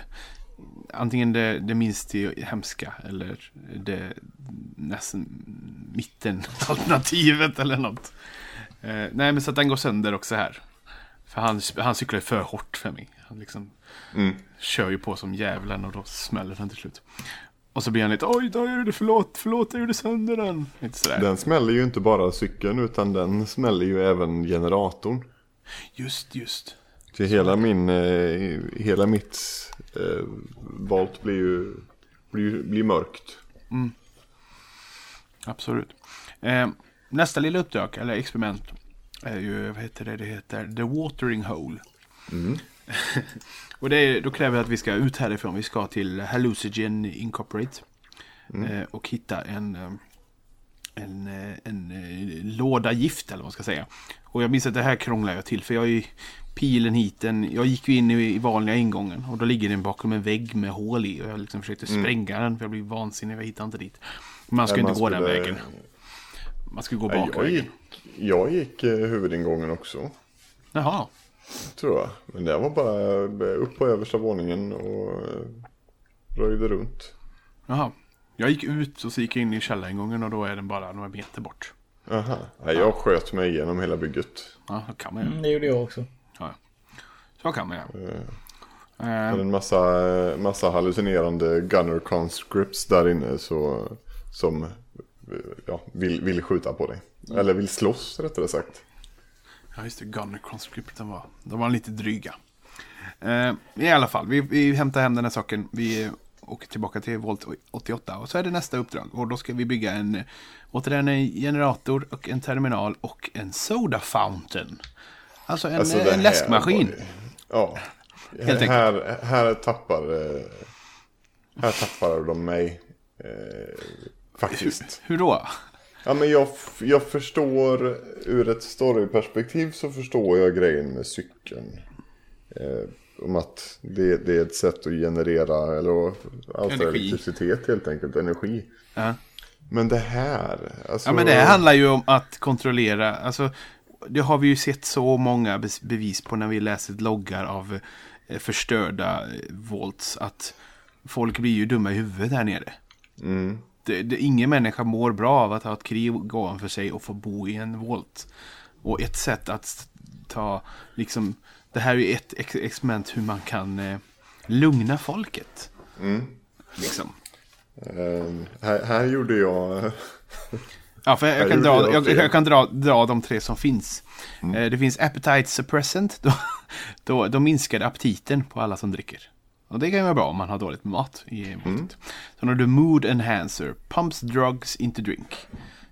Antingen det, det minst hemska eller det nästan mitten alternativet eller något. Eh, nej men så att den går sönder också här. För han, han cyklar ju för hårt för mig. Han liksom Mm. kör ju på som djävulen och då smäller den till slut. Och så blir han lite oj då gjorde det förlåt, förlåt jag gjorde sönder den. Lite sådär. Den smäller ju inte bara cykeln utan den smäller ju även generatorn. Just, just. Så hela min, eh, hela mitt eh, volt blir ju blir, blir mörkt. Absolut. Eh, nästa lilla uppdrag, eller experiment, är ju, vad heter det, det heter The Watering Hole. och det då kräver det att vi ska ut härifrån. Vi ska till Hallucigen Incorporate. Eh, och hitta en, eh, en, eh, en, eh, låda gift eller vad man ska säga. Och jag minns att det här krånglar jag till. För jag är ju pilen hit. En, jag gick ju in i, i vanliga ingången. Och då ligger den bakom en vägg med hål i. Och jag liksom försökte spränga den. För jag blev vansinnig. Jag hittade inte dit. Man ska Nej, inte man gå den skulle- vägen. Man ska gå bakvägen. Jag gick eh, huvudingången också. Jaha. Tror jag. Men det var bara eh, upp på översta våningen och eh, röjde runt. Jaha. Jag gick ut och så gick jag in i källaringången och då är den bara några meter bort. Aha. Nej, jag sköt mig igenom hela bygget. Ja, så kan man ju. Mm, det gjorde jag också. Ja. Så kan man ju. Det Eh, är en massa, massa hallucinerande gunner conscripts där inne så, som ja, vill, vill skjuta på dig. Eller vill slåss rättare sagt. Ja, just det. Gunner Conscript, var, de var lite dryga. Eh, I alla fall, vi, vi hämtar hem den här saken. Vi åker tillbaka till Volt 88 och så är det nästa uppdrag. Och då ska vi bygga en, återigen en generator och en terminal och en soda fountain. Alltså en, Alltså, en läskmaskin. Ja. Helt här, här tappar eh, Här tappar de mig. Faktiskt. Hur då? Ja men jag, jag förstår ur ett storyperspektiv så förstår jag grejen med cykeln. Eh, om att det, det är ett sätt att generera eller Energi. elektricitet helt enkelt, energi. Ja. Men det här, alltså. Ja men det här handlar ju om att kontrollera, alltså det har vi ju sett så många bevis på när vi läser loggar av eh, förstörda eh, volts att folk blir ju dumma i huvudet här nere. Mm. Det, det, ingen människa mår bra av att ha ett krig ovanför sig och få bo i en volt. Och ett sätt att ta, liksom, det här är ett ex- experiment hur man kan eh, lugna folket. Mm. Liksom. Eh, här, här gjorde jag. Ja, för jag, Jag kan, dra, jag jag, kan dra, dra de tre som finns. Eh, Det finns Appetite Suppressant. Då, då, då minskar aptiten på alla som dricker. Och det kan ju vara bra om man har dåligt med mat i måttet. Sen har du Mood Enhancer. Pumps drugs into drink.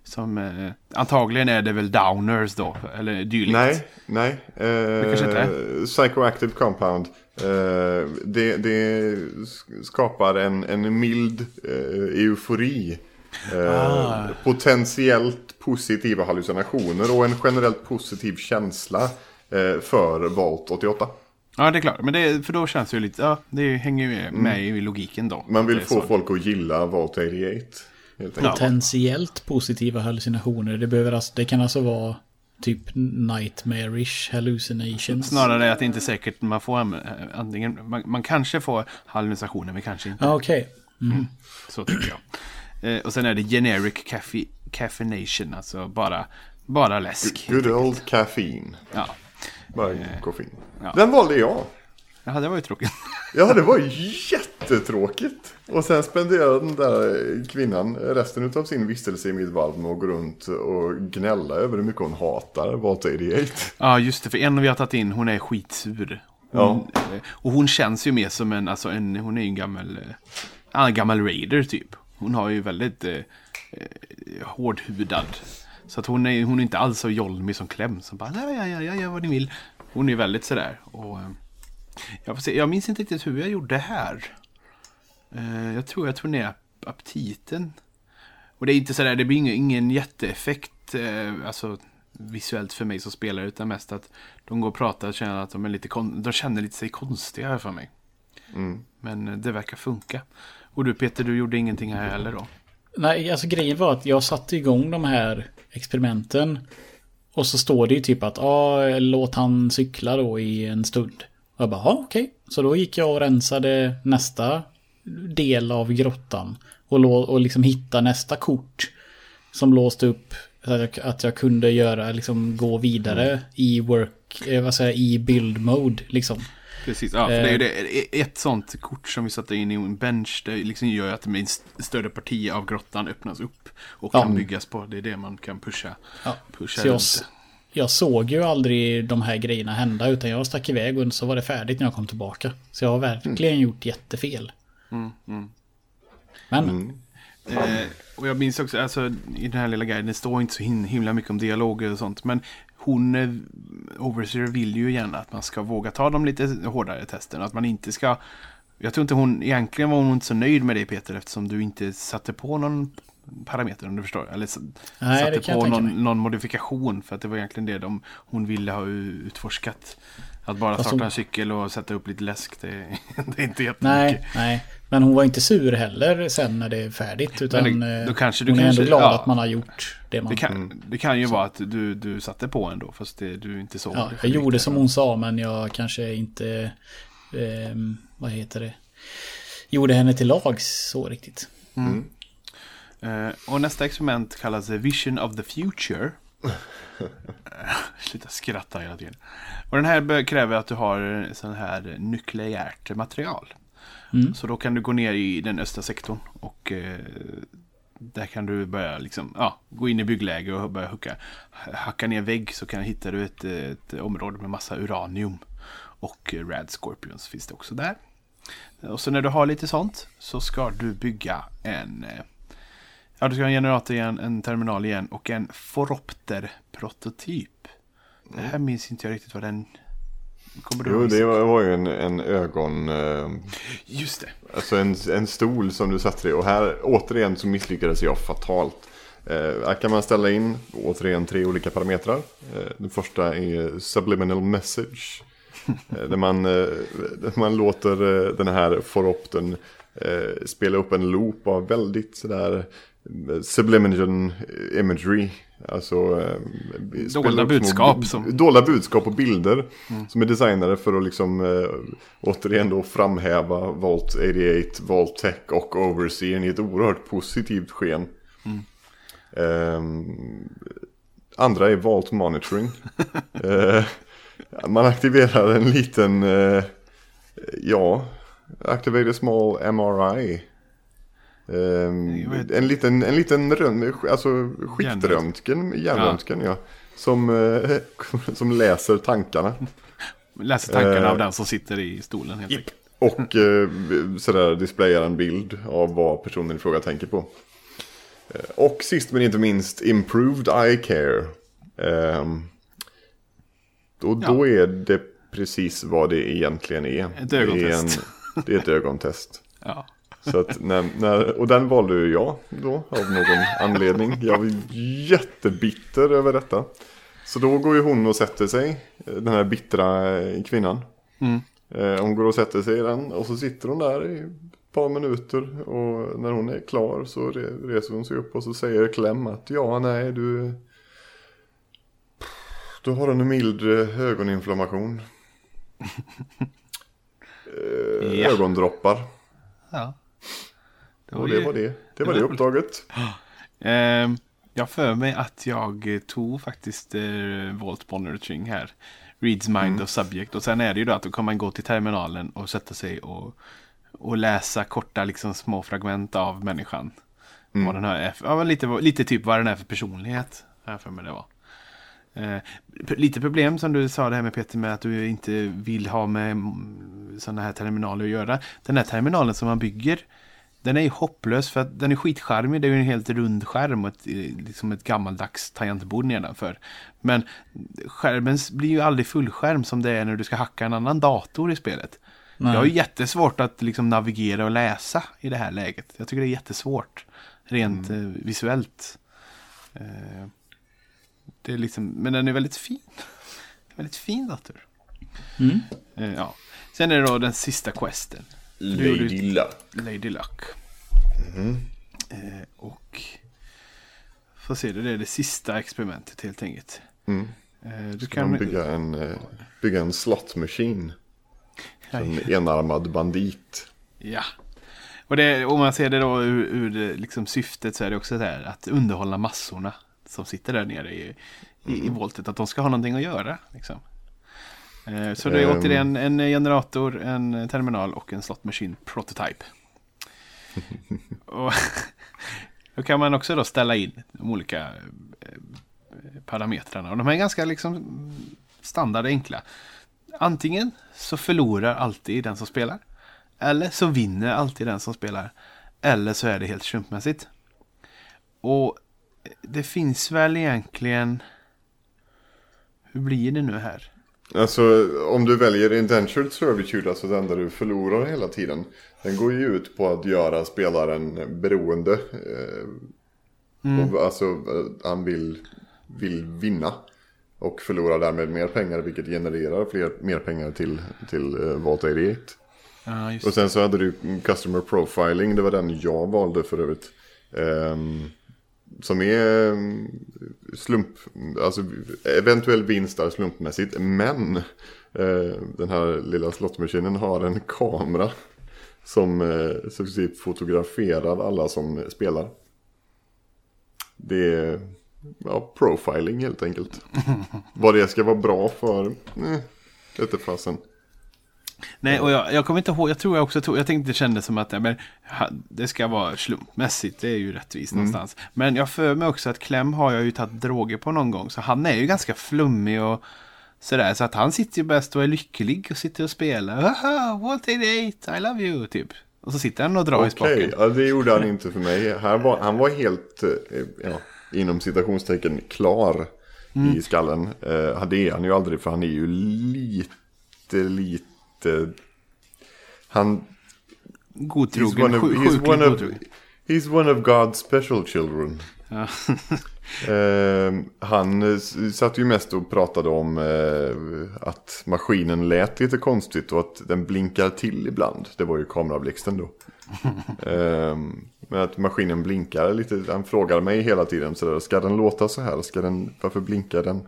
Som eh, antagligen är det väl downers då, eller dylikt. Nej, nej. Eh, kanske inte Psychoactive compound. Eh, det, det skapar en, en mild eh, eufori. Eh, Ah. Potentiellt positiva hallucinationer och en generellt positiv känsla eh, för Volt 88. Ja, det är klart. Men det, för då känns det ju lite, ja, det hänger ju med, med i logiken då. Man vill få så. folk att gilla Volt 88. Helt enkelt. Potentiellt positiva hallucinationer. Det, behöver alltså, det kan alltså vara typ nightmarish hallucinations. Snarare att det inte är säkert man får, eh, antingen, man, man kanske får hallucinationer, men kanske inte. Ja, okej. Så tycker jag. Eh, och sen är det generic caffe, caffeination, alltså bara, bara läsk. Good old caffeine. Ja. Bara koffein. ja. Den valde jag. Jaha, det var ju tråkigt. Ja, det var jättetråkigt. Och sen spenderade den där kvinnan resten av sin vistelse i mitt valv med att gå runt och gnälla över hur mycket hon hatar Volt 88. Ja, just det. För en vi har tagit in, hon är skitsur. Hon, eh, Och hon känns ju mer som en, alltså en, hon är ju en gammal, eh, en gammal raider typ. Hon har ju väldigt eh, eh, hårdhudad. Så att hon är, hon är inte alls så jolmig som Clem som bara, ja, ja, ja, gör vad ni vill. Hon är väldigt sådär. Och, eh, jag, se, jag minns inte riktigt hur jag gjorde här. Eh, jag tror jag tog ner aptiten. Och det är inte sådär, det blir ingen, ingen jätteeffekt, eh, alltså visuellt för mig som spelare, utan mest att de går och pratar och känner att de är lite, kon- de känner lite sig konstiga för mig. Men eh, det verkar funka. Och du Peter, du gjorde ingenting här heller då? Nej, alltså grejen var att jag satte igång de här experimenten. Och så står det ju typ att ah, låt han cykla då i en stund. Och jag bara, okej. Så då gick jag och rensade nästa del av grottan. Och, och liksom hitta nästa kort. Som låste upp så att jag, att jag kunde göra, liksom gå vidare i work, eh, vad säger i build mode liksom. Precis, ja, för det är det, ett sånt kort som vi satte in i en bench, det liksom gör att en st- större parti av grottan öppnas upp och Ja. kan byggas på. Det är det man kan pusha. Ja, pusha Så jag, jag såg ju aldrig de här grejerna hända utan jag stack iväg och så var det färdigt när jag kom tillbaka. Så jag har verkligen gjort jättefel. Men Eh, och jag minns också, alltså i den här lilla guiden, det står inte så himla mycket om dialoger och sånt. Men hon, eh, Overseer, vill ju gärna att man ska våga ta de lite hårdare testerna. Att man inte ska... Jag tror inte hon, egentligen var hon inte så nöjd med dig Peter eftersom du inte satte på någon parameter om du förstår. Eller Nej, satte på någon, någon modifikation. För att det var egentligen det de, hon ville ha utforskat. Att bara Fast starta hon- en cykel och sätta upp lite läsk, det, det är inte jättemycket. nej, nej. Men hon var inte sur heller sen när det är färdigt. Utan det- då eh, kanske du hon är ändå kanske- glad ja. att man har gjort det man... Det kan, det kan ju vara att du, du satte på ändå, fast det, du inte såg ja, jag gjorde som hon sa men jag kanske inte... ehm, vad heter det? Gjorde henne till lags så riktigt. Eh, och nästa experiment kallas Vision of the Future. Sluta skratta hela tiden. Och den här kräver att du har sån här nukleärt material. Så då kan du gå ner i den östra sektorn och eh, där kan du börja liksom, ja, gå in i byggläge och börja hacka, hacka ner vägg så kan hittar du ett, ett område med massa uranium. Och Rad Scorpions finns det också där. Och så när du har lite sånt så ska du bygga en eh, Ja, du ska ha en generator igen, en terminal igen och en Foropter-prototyp. Det här minns inte jag riktigt vad den... Kommer du Jo, det var, var ju en, en ögon... Eh, Just det. alltså en, en stol som du satte dig Och här återigen så misslyckades jag fatalt. Eh, här kan man ställa in återigen tre olika parametrar. Eh, den första är subliminal message. Eh, där, man, eh, där man låter eh, den här foropten eh, spela upp en loop av väldigt sådär subliminal imagery. Alltså eh, små budskap som- Dolda budskap och bilder som är designade för att liksom eh, återigen då framhäva Volt 88, Volt Tech och Overseer i ett oerhört positivt sken. Ehm, andra är Vault Monitoring. Eh, man aktiverar en liten, eh, ja, activate a small MRI. Ehm, en liten, en liten rön, alltså skiktröntgen, hjärnröntgen ja. Som, eh, som läser tankarna. Läser tankarna Eh. av den som sitter i stolen helt enkelt. Och eh, sådär displayar en bild av vad personen i fråga tänker på. Eh, Och sist men inte minst Improved Eye Care. Ehm, och då är det precis vad det egentligen är. Ett Det är, ögontest. en, det är ett ögontest. Ja. Så att när, när, och den valde ju jag då av någon anledning. Jag var jättebitter över detta. Så då går ju hon och sätter sig, den här bittra eh, kvinnan. Mm. Eh, Hon går och sätter sig i den och så sitter hon där i ett par minuter. Och när hon är klar så re- reser hon sig upp och så säger Clem att ja, nej, du... Du har en mild eh, ögoninflammation. Eh, Ja. Ögondroppar. ja. Och det var det. Det var det det var uppdraget. Ehm, jag för mig att jag eh, tog faktiskt eh, Volt Monitoring här. Reads mind of subject. Och sen är det ju då att då kan man gå till terminalen och sätta sig och, och läsa korta liksom små fragment av människan. Vad den här är för, ja, lite, lite typ vad den är för personlighet. Jag för mig det var. Eh, lite problem som du sa det här med Peter med att du inte vill ha med sådana här terminaler att göra. Den här terminalen som man bygger den är ju hopplös för att den är skitcharmig. Det är ju en helt rund skärm och ett, eh, liksom ett gammaldags tangentbord nedanför. Men skärmen blir ju aldrig fullskärm som det är när du ska hacka en annan dator i spelet. Nej. Jag har ju jättesvårt att liksom navigera och läsa i det här läget. Jag tycker det är jättesvårt. Rent eh, visuellt. Eh, det är liksom, men den är väldigt fin. väldigt fin dator. Mm. Ja. Sen är det då den sista questen. Du ju- Luck. Lady Luck. Eh, och får se, det är det sista experimentet helt enkelt. Mm. Eh, du Kan kan... bygga en, eh, bygga en slot machine. En enarmad bandit. Ja. Och det, om man ser det då ur, ur liksom syftet så är det också så här att underhålla massorna som sitter där nere i, i, i voltet. Att de ska ha någonting att göra. Liksom. Eh, så det är Ehm. återigen en generator, en terminal och en slot machine prototype. och då kan man också då ställa in de olika eh, parametrarna. Och de är ganska liksom standard enkla. Antingen så förlorar alltid den som spelar. Eller så vinner alltid den som spelar. Eller så är det helt slumpmässigt. Och det finns väl egentligen... Hur blir det nu här? Alltså om du väljer indentured servitude, alltså den där du förlorar hela tiden. Den går ju ut på att göra spelaren beroende. Eh, och, alltså eh, han vill, vill vinna. Och förlorar därmed mer pengar vilket genererar fler, mer pengar till, till uh, Vault 88. Ja, just Och sen så hade du Customer Profiling, det var den jag valde för övrigt. Ehm, som är ehm, slump, alltså eventuell vinst är slumpmässigt. Men eh, den här lilla slottmaskinen har en kamera som eh, successivt fotograferar alla som spelar. Det är ja, profiling helt enkelt. Vad det ska vara bra för, eh, vet fasen. Nej, och jag, jag kommer inte ihåg, jag tror jag också tog, jag tänkte det kändes som att men, det ska vara slumpmässigt, det är ju rättvist någonstans. Men jag för mig också att Clem har jag ju tagit droger på någon gång, så han är ju ganska flummig och sådär. Så att han sitter ju bäst och är lycklig och sitter och spelar. Haha, Walt 88, I love you, typ. Och så sitter han och drar i Okej, spaken. ja, det gjorde han inte för mig. Här var, han var helt, eh, ja, inom citationstecken, klar Mm. i skallen. Eh, det är han ju aldrig för han är ju lite, lite... Han... He's Godtrogen, one of, he's one of, he's one of God's special children. Ja. Eh, han eh, satt ju mest och pratade om eh, att maskinen lät lite konstigt och att den blinkar till ibland. Det var ju kamerablixten då. eh, men att maskinen blinkar lite. Han frågar mig hela tiden sådär. Ska den låta så här? Ska den, varför blinkar den?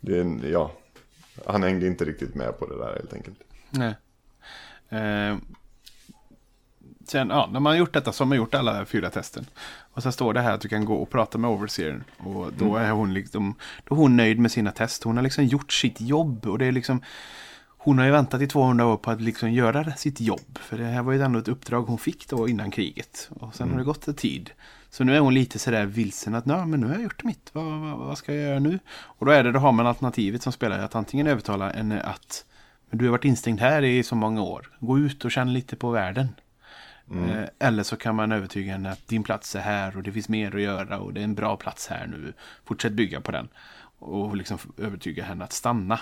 Det ja, han hängde inte riktigt med på det där helt enkelt. Nej. Eh, sen, ja, när man har gjort detta så har man gjort alla fyra testen. Och sen står det här att du kan gå och prata med overseeren. Och då är hon liksom, då är hon nöjd med sina test. Hon har liksom gjort sitt jobb. Och det är liksom, hon har ju väntat i 200 år på att liksom göra sitt jobb. För det här var ju ändå ett uppdrag hon fick då innan kriget. Och sen har det gått en tid. Så nu är hon lite sådär vilsen att Nej, men nu har jag gjort mitt. Vad, vad, vad ska jag göra nu? Och då är det, då har man alternativet som spelar att antingen övertala henne att men du har varit instängd här i så många år. Gå ut och känn lite på världen. Eh, Eller så kan man övertyga henne att din plats är här och det finns mer att göra och det är en bra plats här nu. Fortsätt bygga på den. Och liksom övertyga henne att stanna.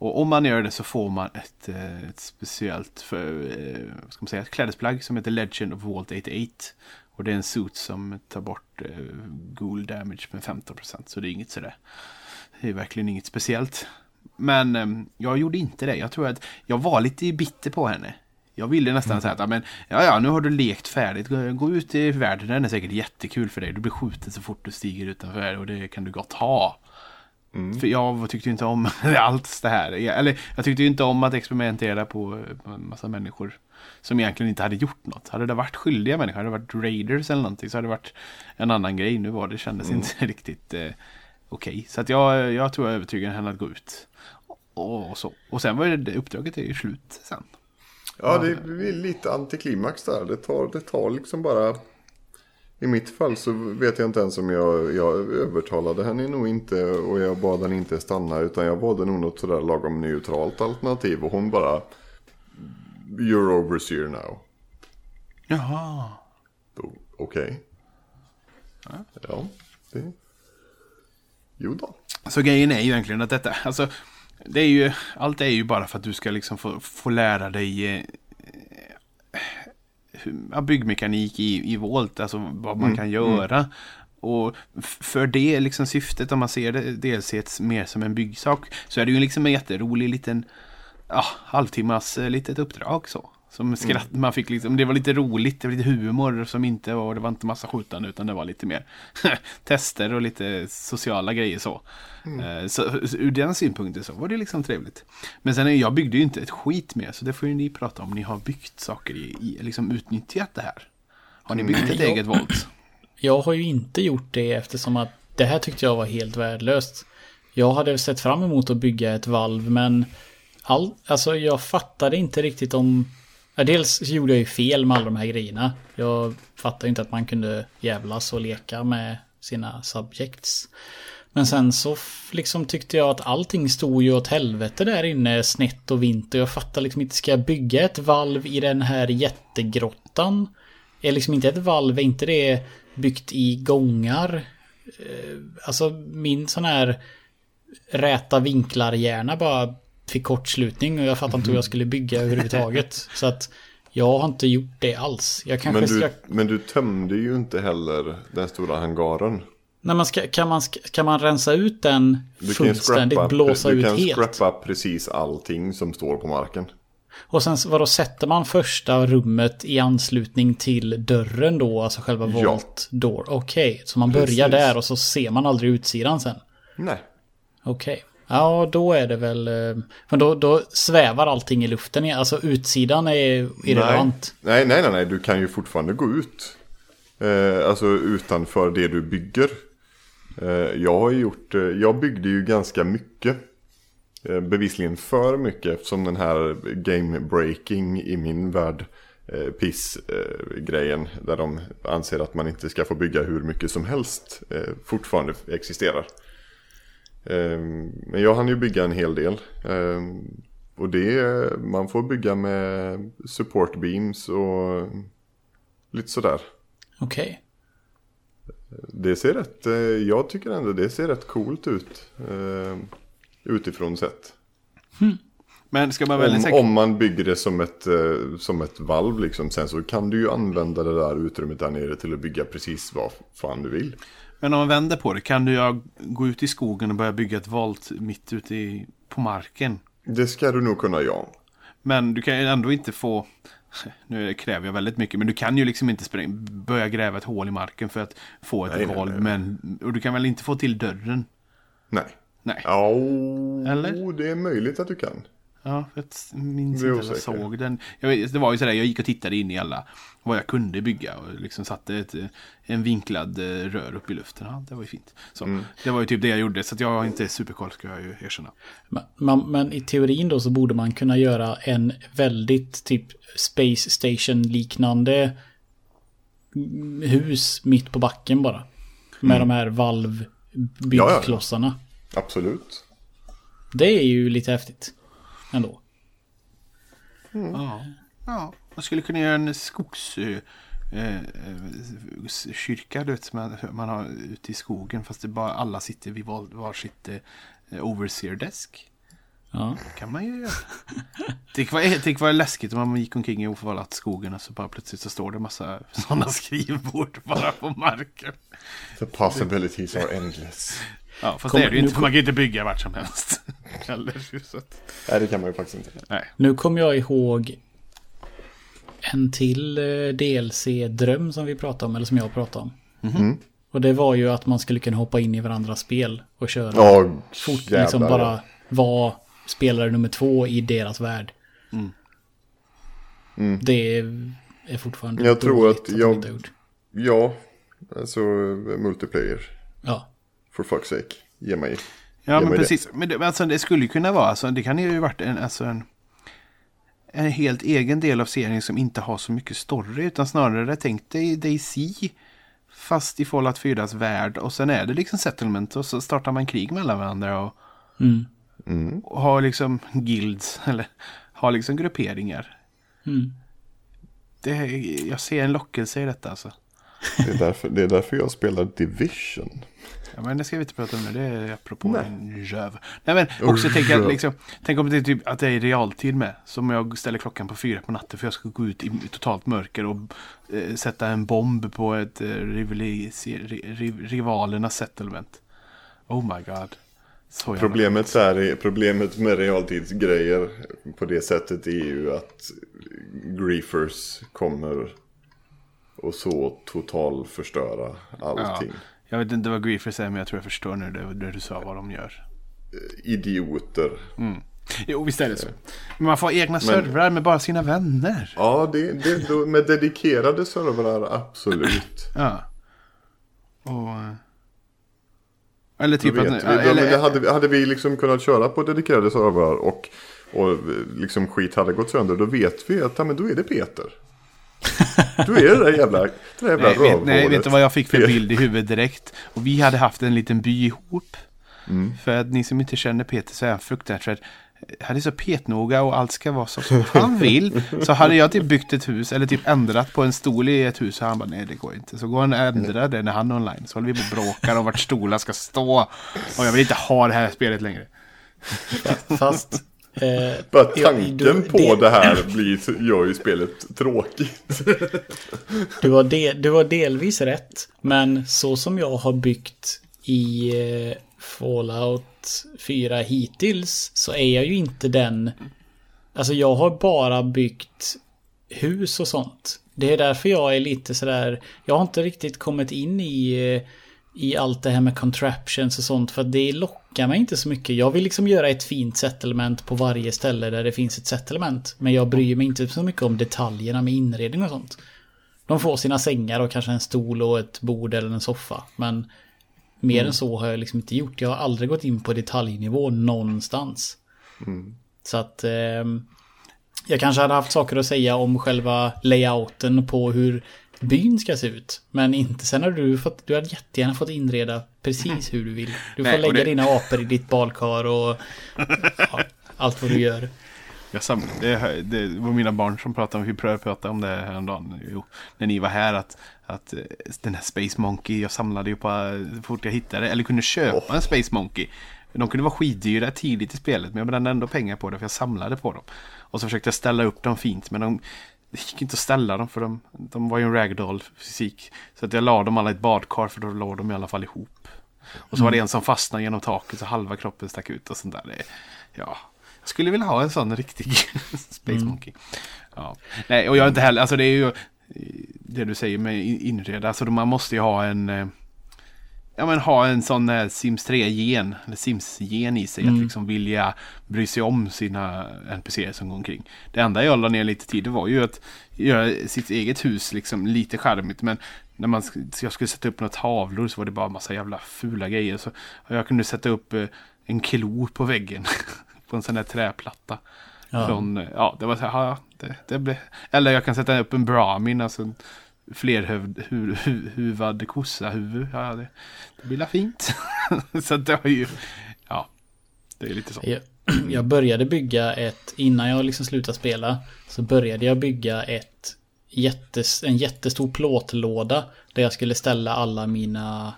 Och om man gör det så får man ett, eh, ett speciellt för, eh, ska man säga, ett klädesplagg som heter Legend of Vault 88. Och det är en suit som tar bort ghoul damage med 15%. Så det är inget sådär. Det är verkligen inget speciellt. Men eh, jag gjorde inte det. Jag tror att jag var lite bitter på henne. Jag ville nästan Mm. säga att men, ja, ja, nu har du lekt färdigt. Gå, ut i världen, den är säkert jättekul för dig. Du blir skjuten så fort du stiger utanför och det kan du gott ha. Mm. För jag tyckte inte om allt det här. Eller jag tyckte inte om att experimentera på en massa människor. Som egentligen inte hade gjort något. Hade det varit skyldiga människor, hade det varit raiders eller någonting så hade det varit en annan grej. Nu var det, kändes inte riktigt eh, okej. Så att jag, jag tror jag övertygade henne att gå ut. Och, så. Och sen var det, uppdraget är ju slut sen. Ja, det är lite antiklimax där. Det tar, det tar liksom bara... I mitt fall så vet jag inte ens om jag, jag övertalade henne nog inte och jag bad henne inte stanna utan jag valde nog något sådär lagom neutralt alternativ och hon bara You're overseer now. Jaha. Okej. Ja, det... Jo då. Så grejen är ju egentligen att detta, alltså, det är ju, allt är ju bara för att du ska liksom få, få lära dig eh, hur- ja, byggmekanik i, i Volt, alltså vad man kan göra. Och f- för det liksom syftet, om man ser det dels mer som en byggsak, så är det ju liksom en jätterolig liten ja, halvtimmas eh, litet uppdrag så. Som skratt, man fick liksom, det var lite roligt, det var lite humor som inte var, det var inte massa skjutande utan det var lite mer tester och lite sociala grejer så. Eh, Så ur den synpunkten så var det liksom trevligt. Men sen, jag byggde ju inte ett skit med, så det får ju ni prata om. Ni har byggt saker i, i liksom utnyttjat det här. Har ni byggt ett Ja. eget volt? Jag har ju inte gjort det eftersom att det här tyckte jag var helt värdelöst. Jag hade sett fram emot att bygga ett valv men all, alltså jag fattade inte riktigt om... Ja, dels så gjorde jag ju fel med alla de här grejerna. Jag fattade inte att man kunde jävlas och leka med sina subjects. Men sen så liksom tyckte jag att allting stod ju åt helvete där inne snett och vint och jag fattar liksom inte, ska jag bygga ett valv i den här jättegrottan? Är liksom inte ett valv, är inte det byggt i gångar? Eh, alltså min sån här räta vinklar hjärna bara fick kortslutning och jag fattar inte hur jag skulle bygga överhuvudtaget. Så att jag har inte gjort det alls. Men ska... du, men du tömde ju inte heller den stora hangaren. Nej, men ska, kan, man, ska- kan man rensa ut den Du kan fullständigt, scrappa, blåsa du ut kan helt? scrappa precis allting som står på marken. Och sen vadå, sätter man första rummet i anslutning till dörren då, alltså själva Ja. vault door? Okej, så man börjar Precis. där och så ser man aldrig utsidan sen? Nej. Okej. Ja, då är det väl... Eh, men då, då svävar allting i luften. igen. Alltså utsidan är irrelevant. Nej, nej, nej, nej, du kan ju fortfarande gå ut. Eh, alltså utanför det du bygger. Eh, jag har gjort, eh, jag byggde ju ganska mycket. Eh, bevisligen för mycket eftersom den här game breaking i min värld eh, piss eh, grejen där de anser att man inte ska få bygga hur mycket som helst eh, fortfarande existerar. Eh, men jag hann ju bygga en hel del. Eh, och det, man får bygga med support beams och lite sådär. Okej. Det ser rätt, eh, jag tycker ändå det ser rätt coolt ut. Eh, utifrån sett. Men ska man välja Om, om man bygger det som ett, eh, som ett valv liksom. Sen så kan du ju använda det där utrymmet där nere till att bygga precis vad fan du vill. Men om man vänder på det, kan du gå ut i skogen och börja bygga ett volt mitt ute i, på marken? Det ska du nog kunna ja. Men du kan ju ändå inte få, nu kräver jag väldigt mycket, men du kan ju liksom inte spräng, börja gräva ett hål i marken för att få ett Nej, nej, golv. nej. Men, och du kan väl inte få till dörren? Nej. Nej. Ja, Eller? det är möjligt att du kan. Ja, för jag minns inte att jag såg den. Jag vet, det var ju sådär, jag gick och tittade in i alla, vad jag kunde bygga och liksom satte ett, en vinklad eh, rör upp i luften. Ja, det var ju fint. Så, Mm. Det var ju typ det jag gjorde, så att jag har inte superkoll ska jag ju erkänna. Men, man, men i teorin då så borde man kunna göra en väldigt typ Space Station liknande hus mitt på backen bara. Med de här valvbyggklossarna. Absolut. Det är ju lite häftigt. Ändå. Ja. Ja, man skulle kunna göra en skogs... eh, eh, kyrka, du vet, som man, har ute i skogen. Fast det bara alla sitter vid var, varsitt eh, overseer-desk. Ja. kan man ju göra. Tänk vad, tänk vad läskigt om man gick omkring i oförvallat skogen och så bara plötsligt så står det massa sådana skrivbord bara på marken. The possibilities are endless. Ja, fast Kom- det är det ju inte. kom- Man kan ju inte bygga vart som helst. Eller, så att, Nej, det kan man ju faktiskt inte. nej. Nu kommer jag ihåg en till eh, DLC-dröm som vi pratade om, eller som jag pratade om. Mm. Och det var ju att man skulle kunna hoppa in i varandras spel och köra Ja, fort, jävlar, liksom ja. bara vara spelare nummer två i deras värld. Mm. Det är fortfarande Jag tror att jag-. Ja, alltså multiplayer. Ja. For fuck's sake. Ge mig. Ja, Ge men mig det. precis. Men det, men alltså, det skulle ju kunna vara, alltså, det kan ju varit en, alltså, en, en helt egen del av serien som inte har så mycket story. Utan snarare tänk dig DayZ. Fast i Fallout 4s värld. Och sen är det liksom settlement. Och så startar man krig mellan varandra. Och, Mm. och har liksom guilds. Eller har liksom grupperingar. Mm. Det, jag ser en lockelse i detta alltså. Det är därför, det är därför jag spelar Division. Ja, men det ska vi inte prata om nu. Det är apropå Nej. en röv. Nej, men också tänk, att, liksom, tänk om det är typ att det är i realtid med. Som jag ställer klockan på fyra på natten för jag ska gå ut i totalt mörker och eh, sätta en bomb på ett eh, rivali- ri- ri- rivalernas settlement. Oh my god. Så Problemet, så här, är- problemet med realtidsgrejer på det sättet är ju att griefers kommer och så total förstöra allting. Jag vet inte vad Griefers är men jag tror jag förstår nu det, det du sa vad de gör. Idioter. Jo, visst är det så. Men man får egna servrar med bara sina vänner. Ja, det, det, med dedikerade servrar, absolut. Ja. Och... eh, Eller typ att... vi. Men eller, det hade, vi- hade vi liksom kunnat köra på dedikerade servrar och, och liksom skit hade gått sönder, då vet vi att ja, men då är det Peter. Då är det där jävla, det där jävla Nej, vet, nej, vet du vad jag fick för bild i huvudet direkt? Och vi hade haft en liten by ihop. Mm. För att ni som inte känner Peter så är han fruktansvärt han är så petnoga och allt ska vara så som han vill. Så hade jag typ byggt ett hus eller typ ändrat på en stol i ett hus. Och han bara nej det går inte. Så går han och ändrar det när han är online. Så håller vi på och bråkar om vart stolar ska stå. Och jag vill inte ha det här spelet längre. Fast... Eh, Bara tanken du- på det- det här blir, gör ju spelet tråkigt. Du har, del, du har delvis rätt. Men så som jag har byggt i eh, Fallout 4 hittills så är jag ju inte den... Alltså jag har bara byggt hus och sånt. Det är därför jag är lite sådär... Jag har inte riktigt kommit in i, eh, i allt det här med contraptions och sånt. För det lockar mig inte så mycket. Jag vill liksom göra ett fint settlement på varje ställe där det finns ett settlement. Men jag bryr mig inte så mycket om detaljerna med inredning och sånt. De får sina sängar och kanske en stol och ett bord eller en soffa. Men mer än så har jag liksom inte gjort. Jag har aldrig gått in på detaljnivå någonstans. Så att ehm, jag kanske hade haft saker att säga om själva layouten på hur byn ska se ut. Men inte sen har du fått, du hade jättegärna fått inreda precis hur du vill. Du får Nej, lägga det- dina apor i ditt badkar och ja, allt vad du gör. Jag sam- det, det var mina barn som pratade om, vi prövade prata om det häromdagen. Jo, när ni var här att, att eh, den här Space Monkey, jag samlade ju på eh, fort jag hittade, eller kunde köpa en Space Monkey. De kunde vara skitdyra tidigt i spelet, men jag brände ändå pengar på det för jag samlade på dem. Och så försökte jag ställa upp dem fint, men de, det gick inte att ställa dem för de, de var ju en ragdoll fysik. Så att jag la dem alla i ett badkar för då låg de i alla fall ihop. Och så var det en som fastnade genom taket så halva kroppen stack ut och sånt där. Det, ja, jag skulle vilja ha en sån riktig Space Monkey. Ja. Nej, och jag är inte heller, alltså det är ju det du säger med in- inreda, alltså man måste ju ha en eh, Ja men ha en sån eh, Sims 3-gen, eller Sims-gen i sig, att liksom vilja bry sig om sina NPCer som går omkring. Det enda jag la ner lite tid det var ju att göra sitt eget hus liksom lite charmigt, men när man, jag skulle sätta upp några tavlor så var det bara massa jävla fula grejer. Så jag kunde sätta upp eh, en klo på väggen på en sån där träplatta. Ja. Från, eh, ja, det var så här, ja, det, det blev, eller jag kan sätta upp en Brahmin, alltså en flerhuvud, hu, hu, huvad kossa huvud. Ja, det, det blir fint. så det var ju, ja, det är lite så. Jag, jag började bygga ett, innan jag liksom slutade spela, så började jag bygga ett jättes, en jättestor plåtlåda där jag skulle ställa alla mina,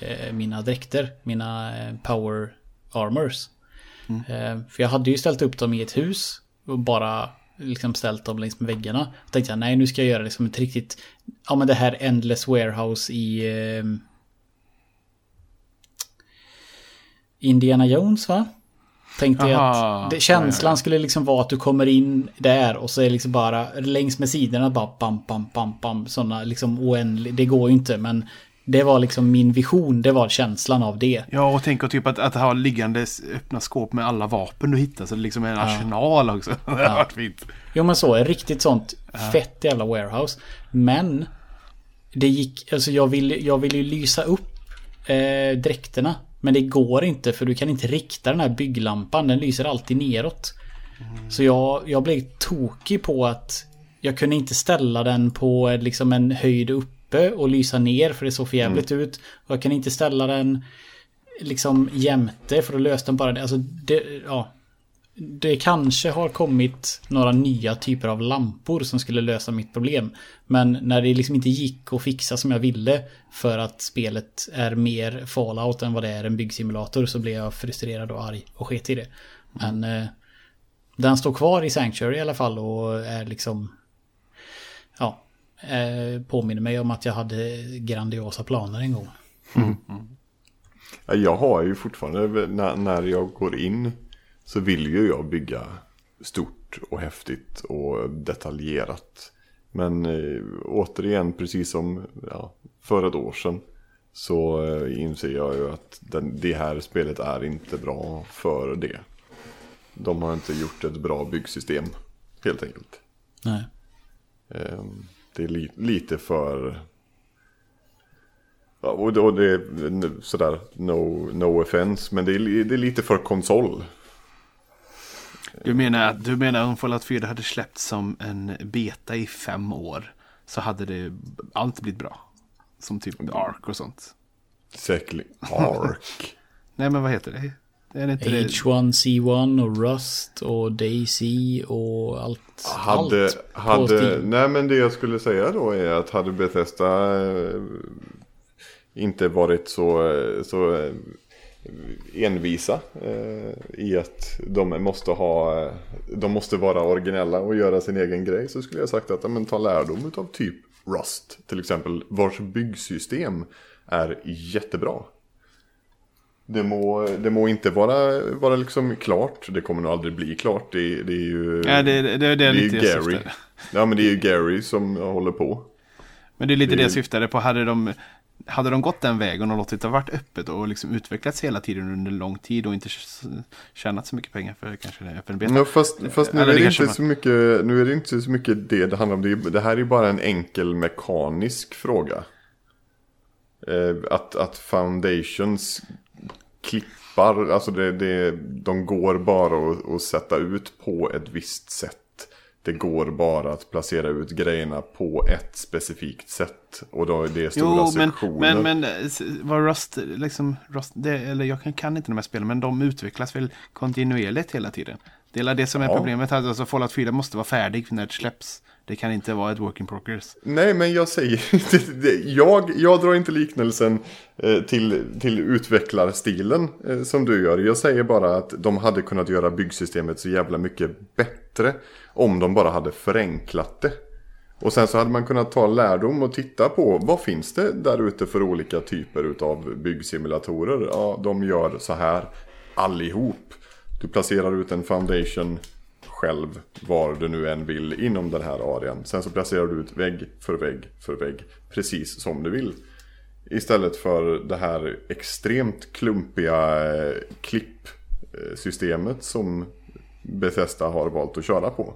eh, mina dräkter, mina eh, power armors. Eh, för jag hade ju ställt upp dem i ett hus och bara liksom ställt dem längs med väggarna. Då tänkte jag, nej nu ska jag göra liksom ett riktigt, ja men det här Endless Warehouse i eh, Indiana Jones va? Tänkte jag att det, känslan Ja, ja, skulle liksom vara att du kommer in där och så är det liksom bara längs med sidorna bara bam, bam, bam, bam. Sådana liksom oändligt. Det går ju inte men det var liksom min vision. Det var känslan av det. Ja, och tänk och typ att, att ha liggande öppna skåp med alla vapen du hittar. Så det liksom är en arsenal också. Det har varit fint. Jo men så, riktigt sånt fett jävla warehouse. Men det gick, alltså jag vill, jag vill ju lysa upp eh, dräkterna. Men det går inte för du kan inte rikta den här bygglampan. Den lyser alltid neråt. Så jag, jag blev tokig på att jag kunde inte ställa den på eh, liksom en höjd uppe och lysa ner för det såg för jävligt ut. Och jag kan inte ställa den liksom jämte för då löste den bara det. Alltså det, ja. Det kanske har kommit några nya typer av lampor som skulle lösa mitt problem. Men när det liksom inte gick att fixa som jag ville för att spelet är mer fallout än vad det är en byggsimulator så blev jag frustrerad och arg och sket i det. Men eh, den står kvar i Sanctuary i alla fall och är liksom... Ja. Eh, påminner mig om att jag hade grandiosa planer en gång. Ja, Jag har ju fortfarande, när, när jag går in så vill ju jag bygga stort och häftigt och detaljerat. Men eh, återigen, precis som ja, för ett år sedan så eh, inser jag ju att den, det här spelet är inte bra för det. De har inte gjort ett bra byggsystem, helt enkelt. Nej. Eh, Det är li lite för... Ja, och det, och det är sådär, no, no offense, men det är, det är lite för konsol. Du menar, att- du menar om Fallout 4 hade släppts som en beta i fem år. Så hade det allt blivit bra. Som typ Ark och sånt. Säkerligen. Ark. Nej men vad heter det? Är det inte det? H1C1 och Rust och Daisy och allt. hade, allt hade, nej men det jag skulle säga då är att hade Bethesda eh, inte varit så, eh, så eh, envisa eh, i att de måste ha, de måste vara originella och göra sin egen grej så skulle jag sagt att men, ta lärdom av typ Rust till exempel vars byggsystem är jättebra. Det må, det må inte vara, vara liksom klart, det kommer nog aldrig bli klart. Det, det är ju, Ja, det, det, det är det är ju Gary. Ja men det är ju Gary som håller på. Men det är lite Det det jag syftade på. Hade de, hade de gått den vägen och låtit det varit öppet och liksom utvecklats hela tiden under lång tid och inte tjänat så mycket pengar för kanske det öppen beta. Ja, fast, fast nu, är det inte man- så mycket, nu är det inte så mycket det det handlar om. Det, det här är ju bara en enkel mekanisk fråga. Eh, att, att foundations klippar, alltså det, det, de går bara att, att sätta ut på ett visst sätt. Det går bara att placera ut grejerna på ett specifikt sätt. Och då är det stora Jo, men, sektioner. men, men var Rust, liksom, Rust det, eller jag kan, kan inte de här spelen, men de utvecklas väl kontinuerligt hela tiden. Det är det som är Ja. problemet, alltså Fallout 4 måste vara färdig när det släpps. Det kan inte vara ett work in progress. Nej, men jag säger det- jag, jag drar inte liknelsen eh, till, till utvecklarstilen eh, som du gör. Jag säger bara att de hade kunnat göra byggsystemet så jävla mycket bättre om de bara hade förenklat det. Och sen så hade man kunnat ta lärdom och titta på vad finns det där ute för olika typer av byggsimulatorer. Ja, de gör så här allihop. Du placerar ut en foundation själv var du nu än vill inom den här arean. Sen så placerar du ut vägg för vägg för vägg precis som du vill. Istället för det här extremt klumpiga eh, klippsystemet som Bethesda har valt att köra på.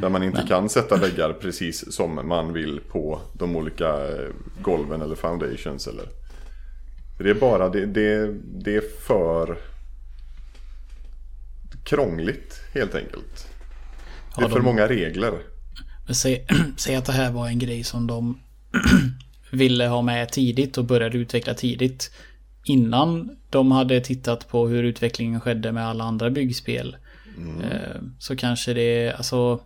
Där man inte kan sätta väggar precis som man vill på de olika eh, golven eller foundations. Eller. Det är bara, det, det, det är för krångligt helt enkelt. Det är för många regler. Men säg, säg att det här var en grej som de ville ha med tidigt och började utveckla tidigt. innan de hade tittat på hur utvecklingen skedde med alla andra byggspel. Eh, så kanske det, alltså,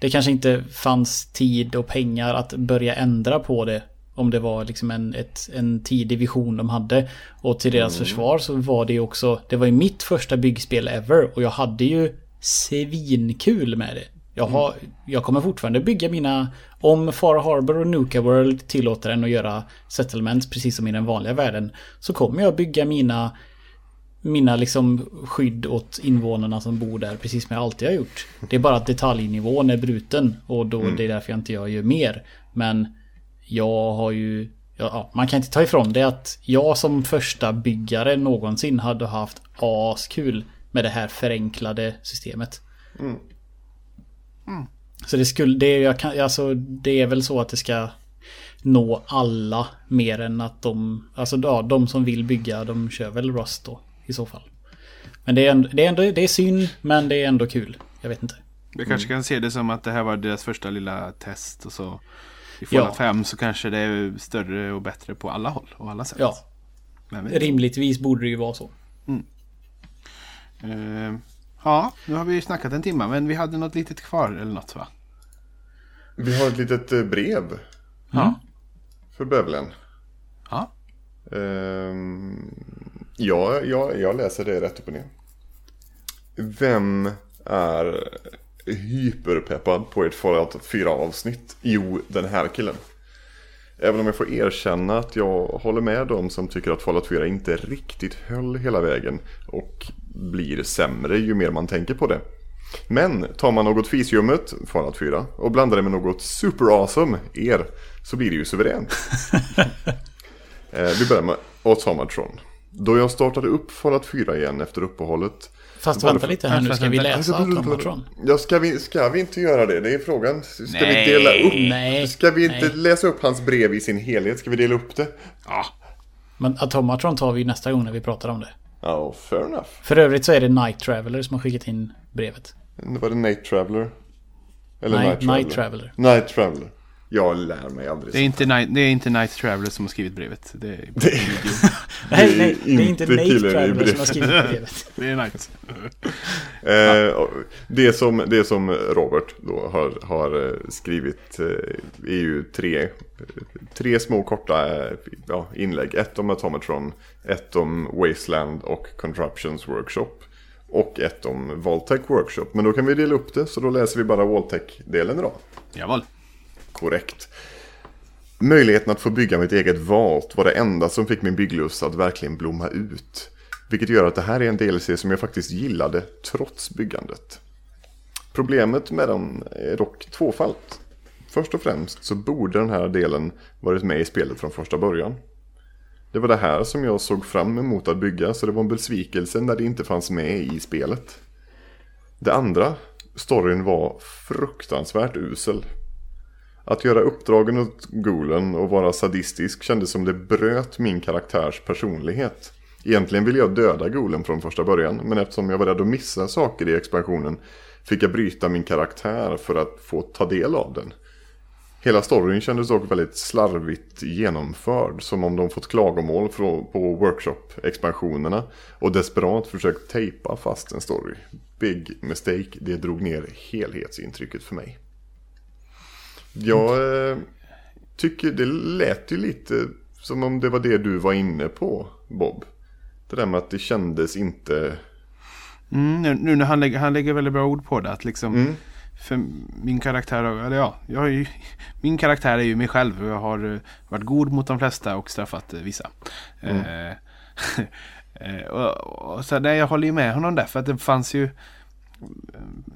det kanske inte fanns tid och pengar att börja ändra på det. Om det var liksom en, ett, en tidig vision de hade. Och till deras försvar så var det också, det var ju mitt första byggspel ever. Och jag hade ju svinkul med det. Jag, har, jag kommer fortfarande bygga mina... Om Far Harbor och Nuka World tillåter en att göra settlements precis som i den vanliga världen. Så kommer jag bygga mina... Mina liksom skydd åt invånarna som bor där precis som jag alltid har gjort. Det är bara att detaljnivån är bruten och då det är därför jag inte jag gör mer. Men jag har ju... Ja, man kan inte ta ifrån det att jag som första byggare någonsin hade haft askul med det här förenklade systemet. Så det skulle, det, jag kan, alltså, det är väl så att det ska nå alla mer än att de, alltså ja, de som vill bygga de kör väl Rust då i så fall. Men det är, ändå, det är ändå, det är synd men det är ändå kul. Jag vet inte. Vi kanske kan se det som att det här var deras första lilla test och så i Fallout Ja. 5 så kanske det är större och bättre på alla håll och alla sätt. Ja, rimligtvis borde det ju vara så. Eh, ja, nu har vi ju snackat en timme men vi hade något litet kvar eller något va? Vi har ett litet eh, brev Ja. för bövelen. Ja. Ehm, ja, jag, jag läser det rätt upp och ner. Vem är hyperpeppad på ett Fallout 4 avsnitt? Jo, den här killen. Även om jag får erkänna att jag håller med dem som tycker att Fallout 4 inte riktigt höll hela vägen och blir sämre ju mer man tänker på det. Men tar man något fisljummet, Fallout 4, och blandar det med något super awesome, er, så blir det ju suveränt. Eh, vi börjar med Automatron. Då jag startade upp Fallout 4 igen efter uppehållet. Fast vänta lite här nu, ska vi läsa Automatron? Ja, ska vi, ska vi inte göra det? Det är frågan. Ska Nej. vi dela upp? Nej. Ska vi inte Nej. läsa upp hans brev i sin helhet? Ska vi dela upp det? Ja. Men Automatron tar vi nästa gång när vi pratar om det. Ja, fair enough. För övrigt så är det Night Traveler som har skickat in brevet. Var det Night Traveler? Eller Nej, Night Traveler? Night Traveler. Night Traveler. Jag lär mig aldrig. Det är, inte Night, det är inte Night Traveler som har skrivit brevet. Det är, Det är- Nej, nej, det är inte i Traveler som har skrivit brevet. det är Night. Eh, det, som, det som Robert då har, har eh, skrivit eh, är ju tre, tre små korta eh, ja, inlägg. Ett om Automatron, ett om Wasteland och Contraptions Workshop. Och ett om Voltec Workshop. Men då kan vi dela upp det, så då läser vi bara Voltec-delen idag. Jawohl. Korrekt. Möjligheten att få bygga mitt eget valt var det enda som fick min bygglust att verkligen blomma ut. Vilket gör att det här är en DLC som jag faktiskt gillade trots byggandet. Problemet med den är dock tvåfalt. Först och främst så borde den här delen varit med i spelet från första början. Det var det här som jag såg fram emot att bygga så det var en besvikelse när det inte fanns med i spelet. Det andra, storyn var fruktansvärt usel. Att göra uppdragen åt Golen och vara sadistisk kändes som det bröt min karaktärs personlighet. Egentligen ville jag döda Golen från första början, men eftersom jag var rädd att missa saker i expansionen fick jag bryta min karaktär för att få ta del av den. Hela storyn kändes dock väldigt slarvigt genomförd, som om de fått klagomål på workshop-expansionerna och desperat försökt tejpa fast en story. Big mistake, det drog ner helhetsintrycket för mig. Jag eh, tycker det lät ju lite som om det var det du var inne på, Bob. Det där med att det kändes inte... Mm, nu, nu när han lägger, han lägger väldigt bra ord på det. Att liksom, För min karaktär, eller ja, jag ju, min karaktär är ju mig själv. och Jag har eh, varit god mot de flesta och straffat eh, vissa. Eh, eh, och, och så, nej, jag håller ju med honom där. För att det fanns ju...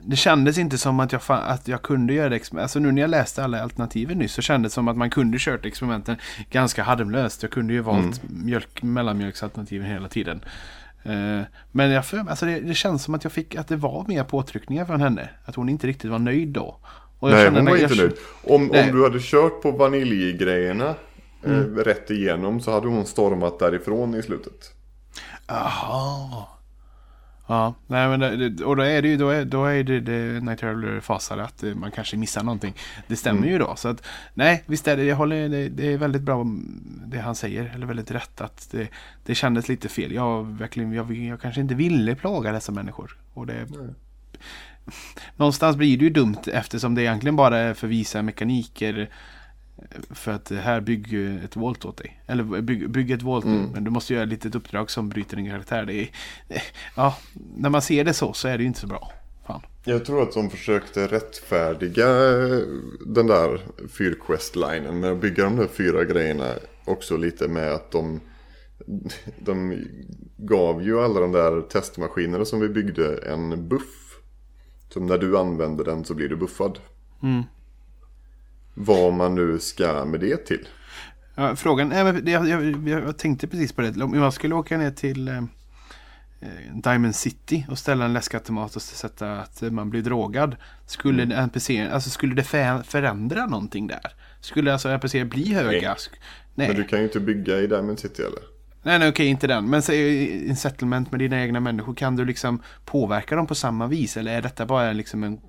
Det kändes inte som att jag, att jag kunde göra det. Alltså nu när jag läste alla alternativen nyss så kändes det som att man kunde kört experimenten ganska harmlöst. Jag kunde ju valt mjölk, mellanmjölksalternativen hela tiden. Eh, men jag, alltså det, det känns som att jag fick att det var mer påtryckningar från henne. Att hon inte riktigt var nöjd då. Nej, hon var inte nöjd. Om, Nej. om du hade kört på vaniljgrejerna eh, rätt igenom så hade hon stormat därifrån i slutet. Jaha. Ja, nej men det, och då är det ju då är, då är det, det Night Traveler fasade att man kanske missar någonting. Det stämmer mm. ju då. Så att nej, visst är det, jag håller, det, det, är väldigt bra det han säger. Eller väldigt rätt att det, det kändes lite fel. Jag, verkligen, jag, jag kanske inte ville plåga dessa människor. Och det, mm. Någonstans blir det ju dumt eftersom det egentligen bara är för visa mekaniker för att här bygger ett volt åt dig. Eller bygg, bygg ett volt mm. men du måste göra ett litet uppdrag som bryter din karaktär. Det är, ja, när man ser det så så är det ju inte så bra. Fan. Jag tror att de försökte rättfärdiga den där fyrquest-linen med att bygga de där fyra grejerna också lite med att de de gav ju alla de där testmaskinerna som vi byggde en buff. Som när du använder den så blir du buffad. Mm. Vad man nu ska med det till. Ja, frågan är, jag, jag, jag, tänkte precis på det. Om man skulle åka ner till eh, eh Diamond City och ställa en läskautomat och sätta att man blir drogad. Skulle mm. NPC, alltså skulle det förändra någonting där? Skulle alltså NPC bli höga? Nej. Nej. Men du kan ju inte bygga i Diamond City eller? Nej, nej okej, inte den. Men en settlement med dina egna människor. Kan du liksom påverka dem på samma vis? Eller är detta bara liksom en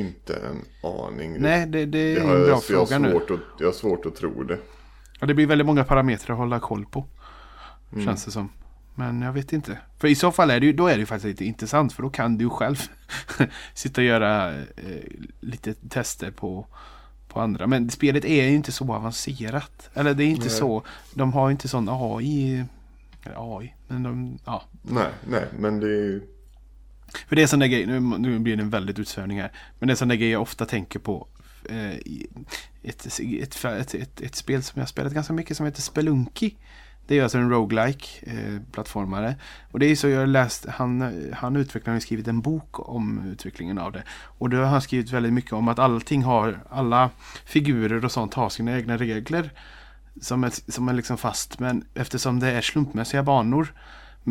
inte en aning. Nej, det, det är en bra fråga nu. Att, jag har svårt att tro det. Ja, det blir väldigt många parametrar att hålla koll på. Mm. Känns det som. Men jag vet inte. För i så fall är det ju, då är det ju faktiskt lite intressant. För då kan du själv sitta och göra eh, lite tester på, på andra. Men spelet är ju inte så avancerat. Eller det är inte nej. så. De har inte sån AI. AI. Men de, ja. Nej, nej, men det är ju för det är sån där grej, nu, nu blir det en väldigt utsvävning här. Men det är sån där grej jag ofta tänker på. Eh, ett, ett, ett, ett, ett spel som jag spelat ganska mycket som heter Spelunky. Det är alltså en roguelike eh, plattformare. Och det är så jag har läst, han, han utvecklaren har skrivit en bok om utvecklingen av det. Och då har han skrivit väldigt mycket om att allting har, alla figurer och sånt har sina egna regler. Som är, som är liksom fast, men eftersom det är slumpmässiga banor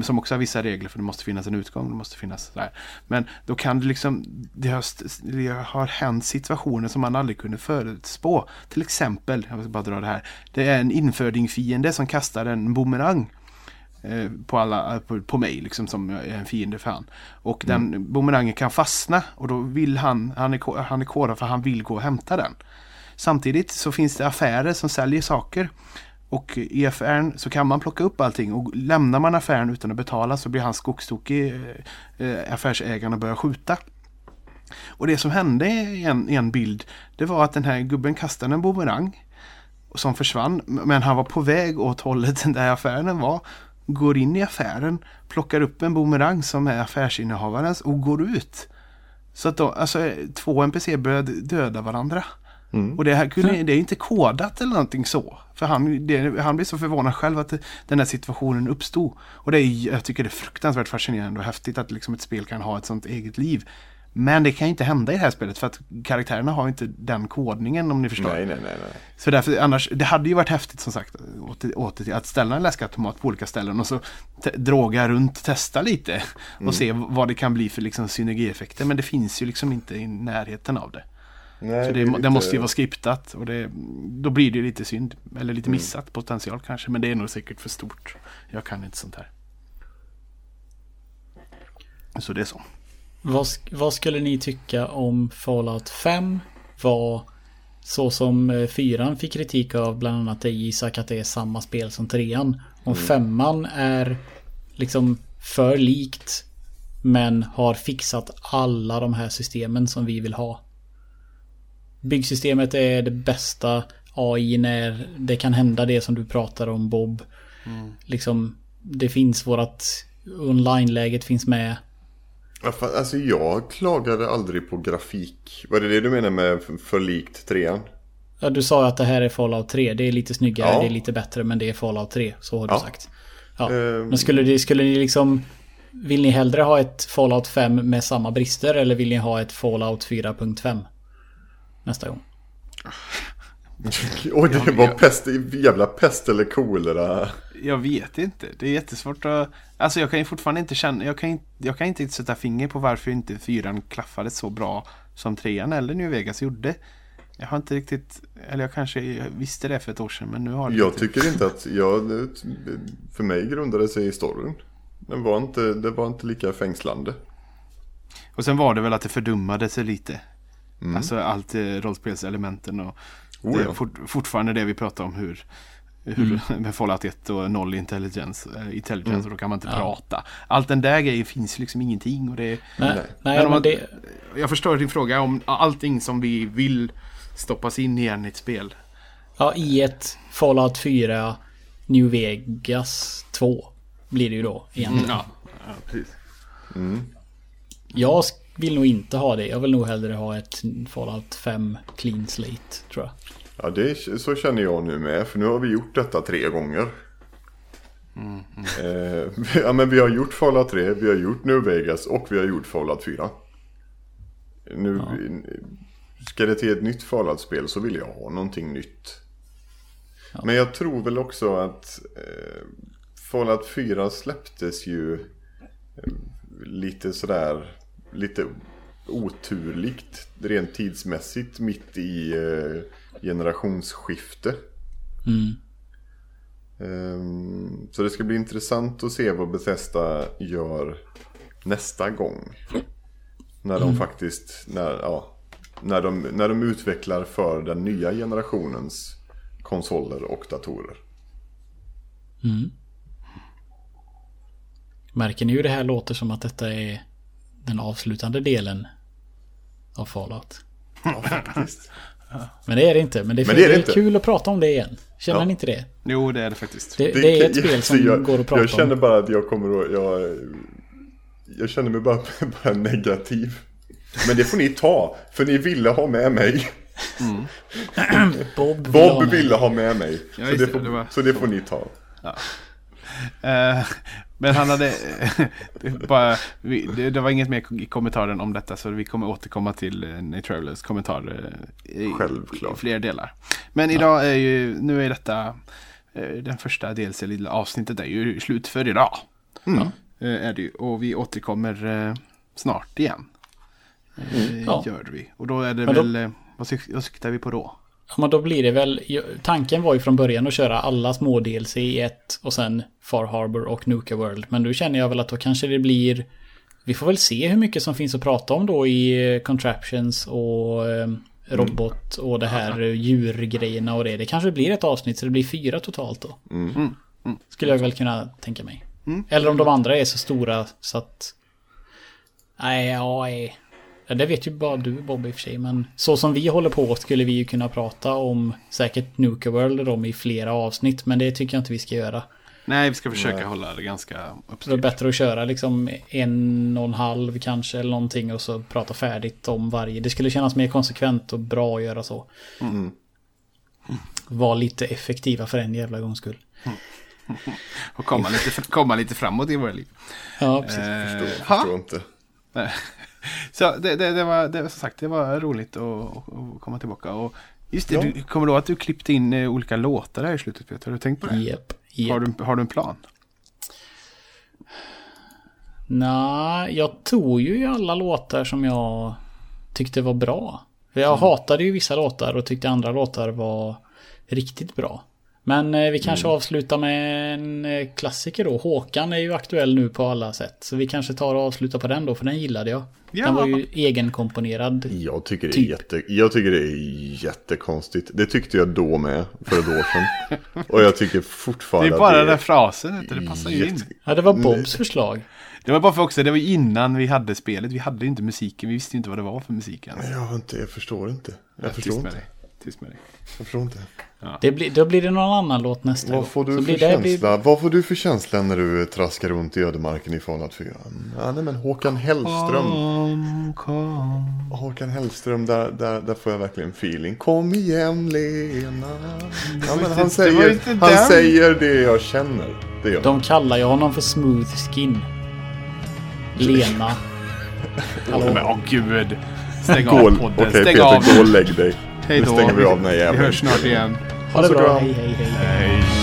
som också har vissa regler för det måste finnas en utgång. Det måste finnas där. Men då kan det liksom, det har, det har hänt situationer som man aldrig kunde förutspå. Till exempel, jag ska bara dra det här. Det är en infödingfiende som kastar en bumerang. Eh, på, alla, på, på mig liksom som är en fiende för han. Och mm. den bumerangen kan fastna och då vill han, han är, han är kodad för han vill gå och hämta den. Samtidigt så finns det affärer som säljer saker. Och i affären så kan man plocka upp allting och lämnar man affären utan att betala så blir han skogstokig, eh, eh, affärsägaren och börjar skjuta. Och det som hände i en, i en bild det var att den här gubben kastade en bumerang som försvann. Men han var på väg åt hållet där affären var. Går in i affären, plockar upp en bumerang som är affärsinnehavarens och går ut. Så att då, alltså, två NPC började döda varandra. Mm. Och det, här kunde, det är inte kodat eller någonting så. För han, det, han blir så förvånad själv att det, den här situationen uppstod. Och det är, jag tycker det är fruktansvärt fascinerande och häftigt att liksom ett spel kan ha ett sånt eget liv. Men det kan inte hända i det här spelet för att karaktärerna har inte den kodningen om ni förstår. Nej, nej, nej. nej. Så därför annars, det hade ju varit häftigt som sagt åter, åter att ställa en läskautomat på olika ställen och så droga runt, testa lite och mm. se vad det kan bli för liksom synergieffekter. Men det finns ju liksom inte i närheten av det. Nej, så det, det, lite... måste ju vara skriptat och det, då blir det lite synd. Eller lite mm. missat mm. potential kanske. Men det är nog säkert för stort. Jag kan inte sånt här. Så det är så. Vad, vad skulle ni tycka om Fallout 5 var så som eh, fyran fick kritik av bland annat dig Isak att det är samma spel som trean. Om mm. femman är liksom för likt men har fixat alla de här systemen som vi vill ha. Byggsystemet är det bästa AI när det kan hända det som du pratar om Bob. Mm. Liksom, det finns vårat online-läget finns med. Alltså jag klagade aldrig på grafik. Var det det du menar med för likt trean? Ja, du sa att det här är Fallout 3. Det är lite snyggare, ja. det är lite bättre, men det är Fallout 3. Så har du ja. sagt. Ja. Um... Men skulle, det, skulle ni liksom... Vill ni hellre ha ett Fallout 5 med samma brister eller vill ni ha ett Fallout 4.5? Nästa gång. Och det var pest, jävla pest eller kolera. Jag vet inte. Det är jättesvårt att... Alltså jag kan ju fortfarande inte känna... Jag kan, jag kan inte sätta finger på varför inte fyran klaffade så bra som trean eller New Vegas gjorde. Jag har inte riktigt... Eller jag kanske visste det för ett år sedan men nu har det Jag inte. tycker inte att... Jag, för mig grundade sig i storyn. Den var inte, det var inte lika fängslande. Och sen var det väl att det fördummade sig lite. Alltså allt rollspelselementen och Oh, det är ja. fort, fortfarande det vi pratar om hur, hur med Fallout 1 och noll intelligence, eh, intelligence och då kan man inte prata. Allt den där grejen finns liksom ingenting och det är, Nej, Nej. nej Men men, det... Jag förstår din fråga om allting som vi vill stoppas in igen i ett spel. Ja, i ett Fallout 4 New Vegas 2 blir det ju då egentligen. Ja, ja precis. Jag sk- vill nog inte ha det. Jag vill nog hellre ha ett Fallout 5 clean slate, tror jag. Ja, det är, så känner jag nu med. För nu har vi gjort detta tre gånger. Eh, ja, men vi har gjort Fallout 3, vi har gjort New Vegas och vi har gjort Fallout 4. Nu, ska det till ett nytt Fallout-spel så vill jag ha någonting nytt. Men jag tror väl också att eh, Fallout 4 släpptes ju eh, lite sådär, lite oturligt rent tidsmässigt mitt i eh, generationsskifte. Mm. Ehm, så det ska bli intressant att se vad Bethesda gör nästa gång. När de faktiskt, när, ja, när, de, när de utvecklar för den nya generationens konsoler och datorer. Märker ni hur det här låter som att detta är den avslutande delen av Fallout? Ja, faktiskt. Men det är det inte. Men det är, Men det är det det är inte. kul att prata om det igen. Känner Ja. ni inte det? Jo, det är det faktiskt. Det, det, är ett spel som jag, går att prata Jag känner om. bara att jag kommer att, jag, jag känner mig bara, bara negativ. Men det får ni ta, för ni ville ha med mig. Bob, vill ha Bob ville ha med mig. Ja, så, det det, får, det var- så det får ni ta. Eh, men han hade... bara, vi, det, det var inget mer i kommentaren om detta så vi kommer återkomma till Nate Travelers kommentar eh, i, Självklart. i fler delar. Men idag är ju, nu är detta, eh, den första DLC lilla avsnittet är ju slut för idag. Mm. Eh, är det ju. Och vi återkommer eh, snart igen. Eh, Ja. Gör vi. Och då är det då- väl, eh, vad, syk, vad siktar vi på då? Ja, men då blir det väl... Tanken var ju från början att köra alla små DLC i ett och sen Far Harbor och Nuka World. Men nu känner jag väl att då kanske det blir... Vi får väl se hur mycket som finns att prata om då i eh, Contraptions och eh, Robot och det här eh, djurgrejerna och det. Det kanske blir ett avsnitt så det blir fyra totalt då. Skulle jag väl kunna tänka mig. Eller om de andra är så stora så att... Nej, ja, nej. Ja, det vet ju bara du Bob i och för sig. Men så som vi håller på skulle vi ju kunna prata om säkert Nuka World dem i flera avsnitt. Men det tycker jag inte vi ska göra. Nej, vi ska försöka hålla det ganska Så det är uppstyrt. bättre att köra liksom en och en halv kanske eller någonting och så prata färdigt om varje. Det skulle kännas mer konsekvent och bra att göra så. Var lite effektiva för en jävla gångs skull. Och komma lite, komma lite framåt i våra liv. Ja, precis. Eh, Förstår, ha. förstår inte. Så det, det, det var, det, som sagt, det var roligt att, att komma tillbaka. Och just det, Ja. du kommer ihåg att du klippte in eh, olika låtar här i slutet Peter? Har du tänkt på det? Japp. japp. Har, du, har du en plan? Nej, jag tog ju alla låtar som jag tyckte var bra. För jag hatade ju vissa låtar och tyckte andra låtar var riktigt bra. Men eh, vi kanske avslutar med en eh, klassiker då. Håkan är ju aktuell nu på alla sätt. Så vi kanske tar och avslutar på den då, för den gillade jag. Ja. Den var ju egenkomponerad. Jag tycker, det är Typ. jätte, jag tycker det är jättekonstigt. Det tyckte jag då med, för ett år sedan. Och jag tycker Det fortfarande är bara den det där frasen, vet du, det passar ju in. jätte- Ja, det var Bobs förslag. Det var bara för också, det var innan vi hade spelet. Vi hade ju inte musiken, vi visste ju inte vad det var för musik ens. Jag, inte, jag förstår inte. Jag förstår Tyst med inte. Tyst med dig. Jag förstår inte. Det blir, då blir det någon annan låt nästa Vad får Så du för blir det- blir- känsla? Vad får du för känsla när du traskar runt i ödemarken i Fallout 4? Ja, nej men Håkan Hellström. Kom, kom. Håkan Hellström, där, där, där får jag verkligen feeling. Kom igen Lena. Ja, men han, säger, han säger det jag känner. Det gör. De kallar ju honom för smooth skin. Lena. Men åh gud. Stäng av podden, stäng Peter, av. gå och lägg dig. Hej Nu då. stänger vi av den här Vi jäveln. hörs snart igen. Ha det bra. bra. Hej, hej, hej. Hej.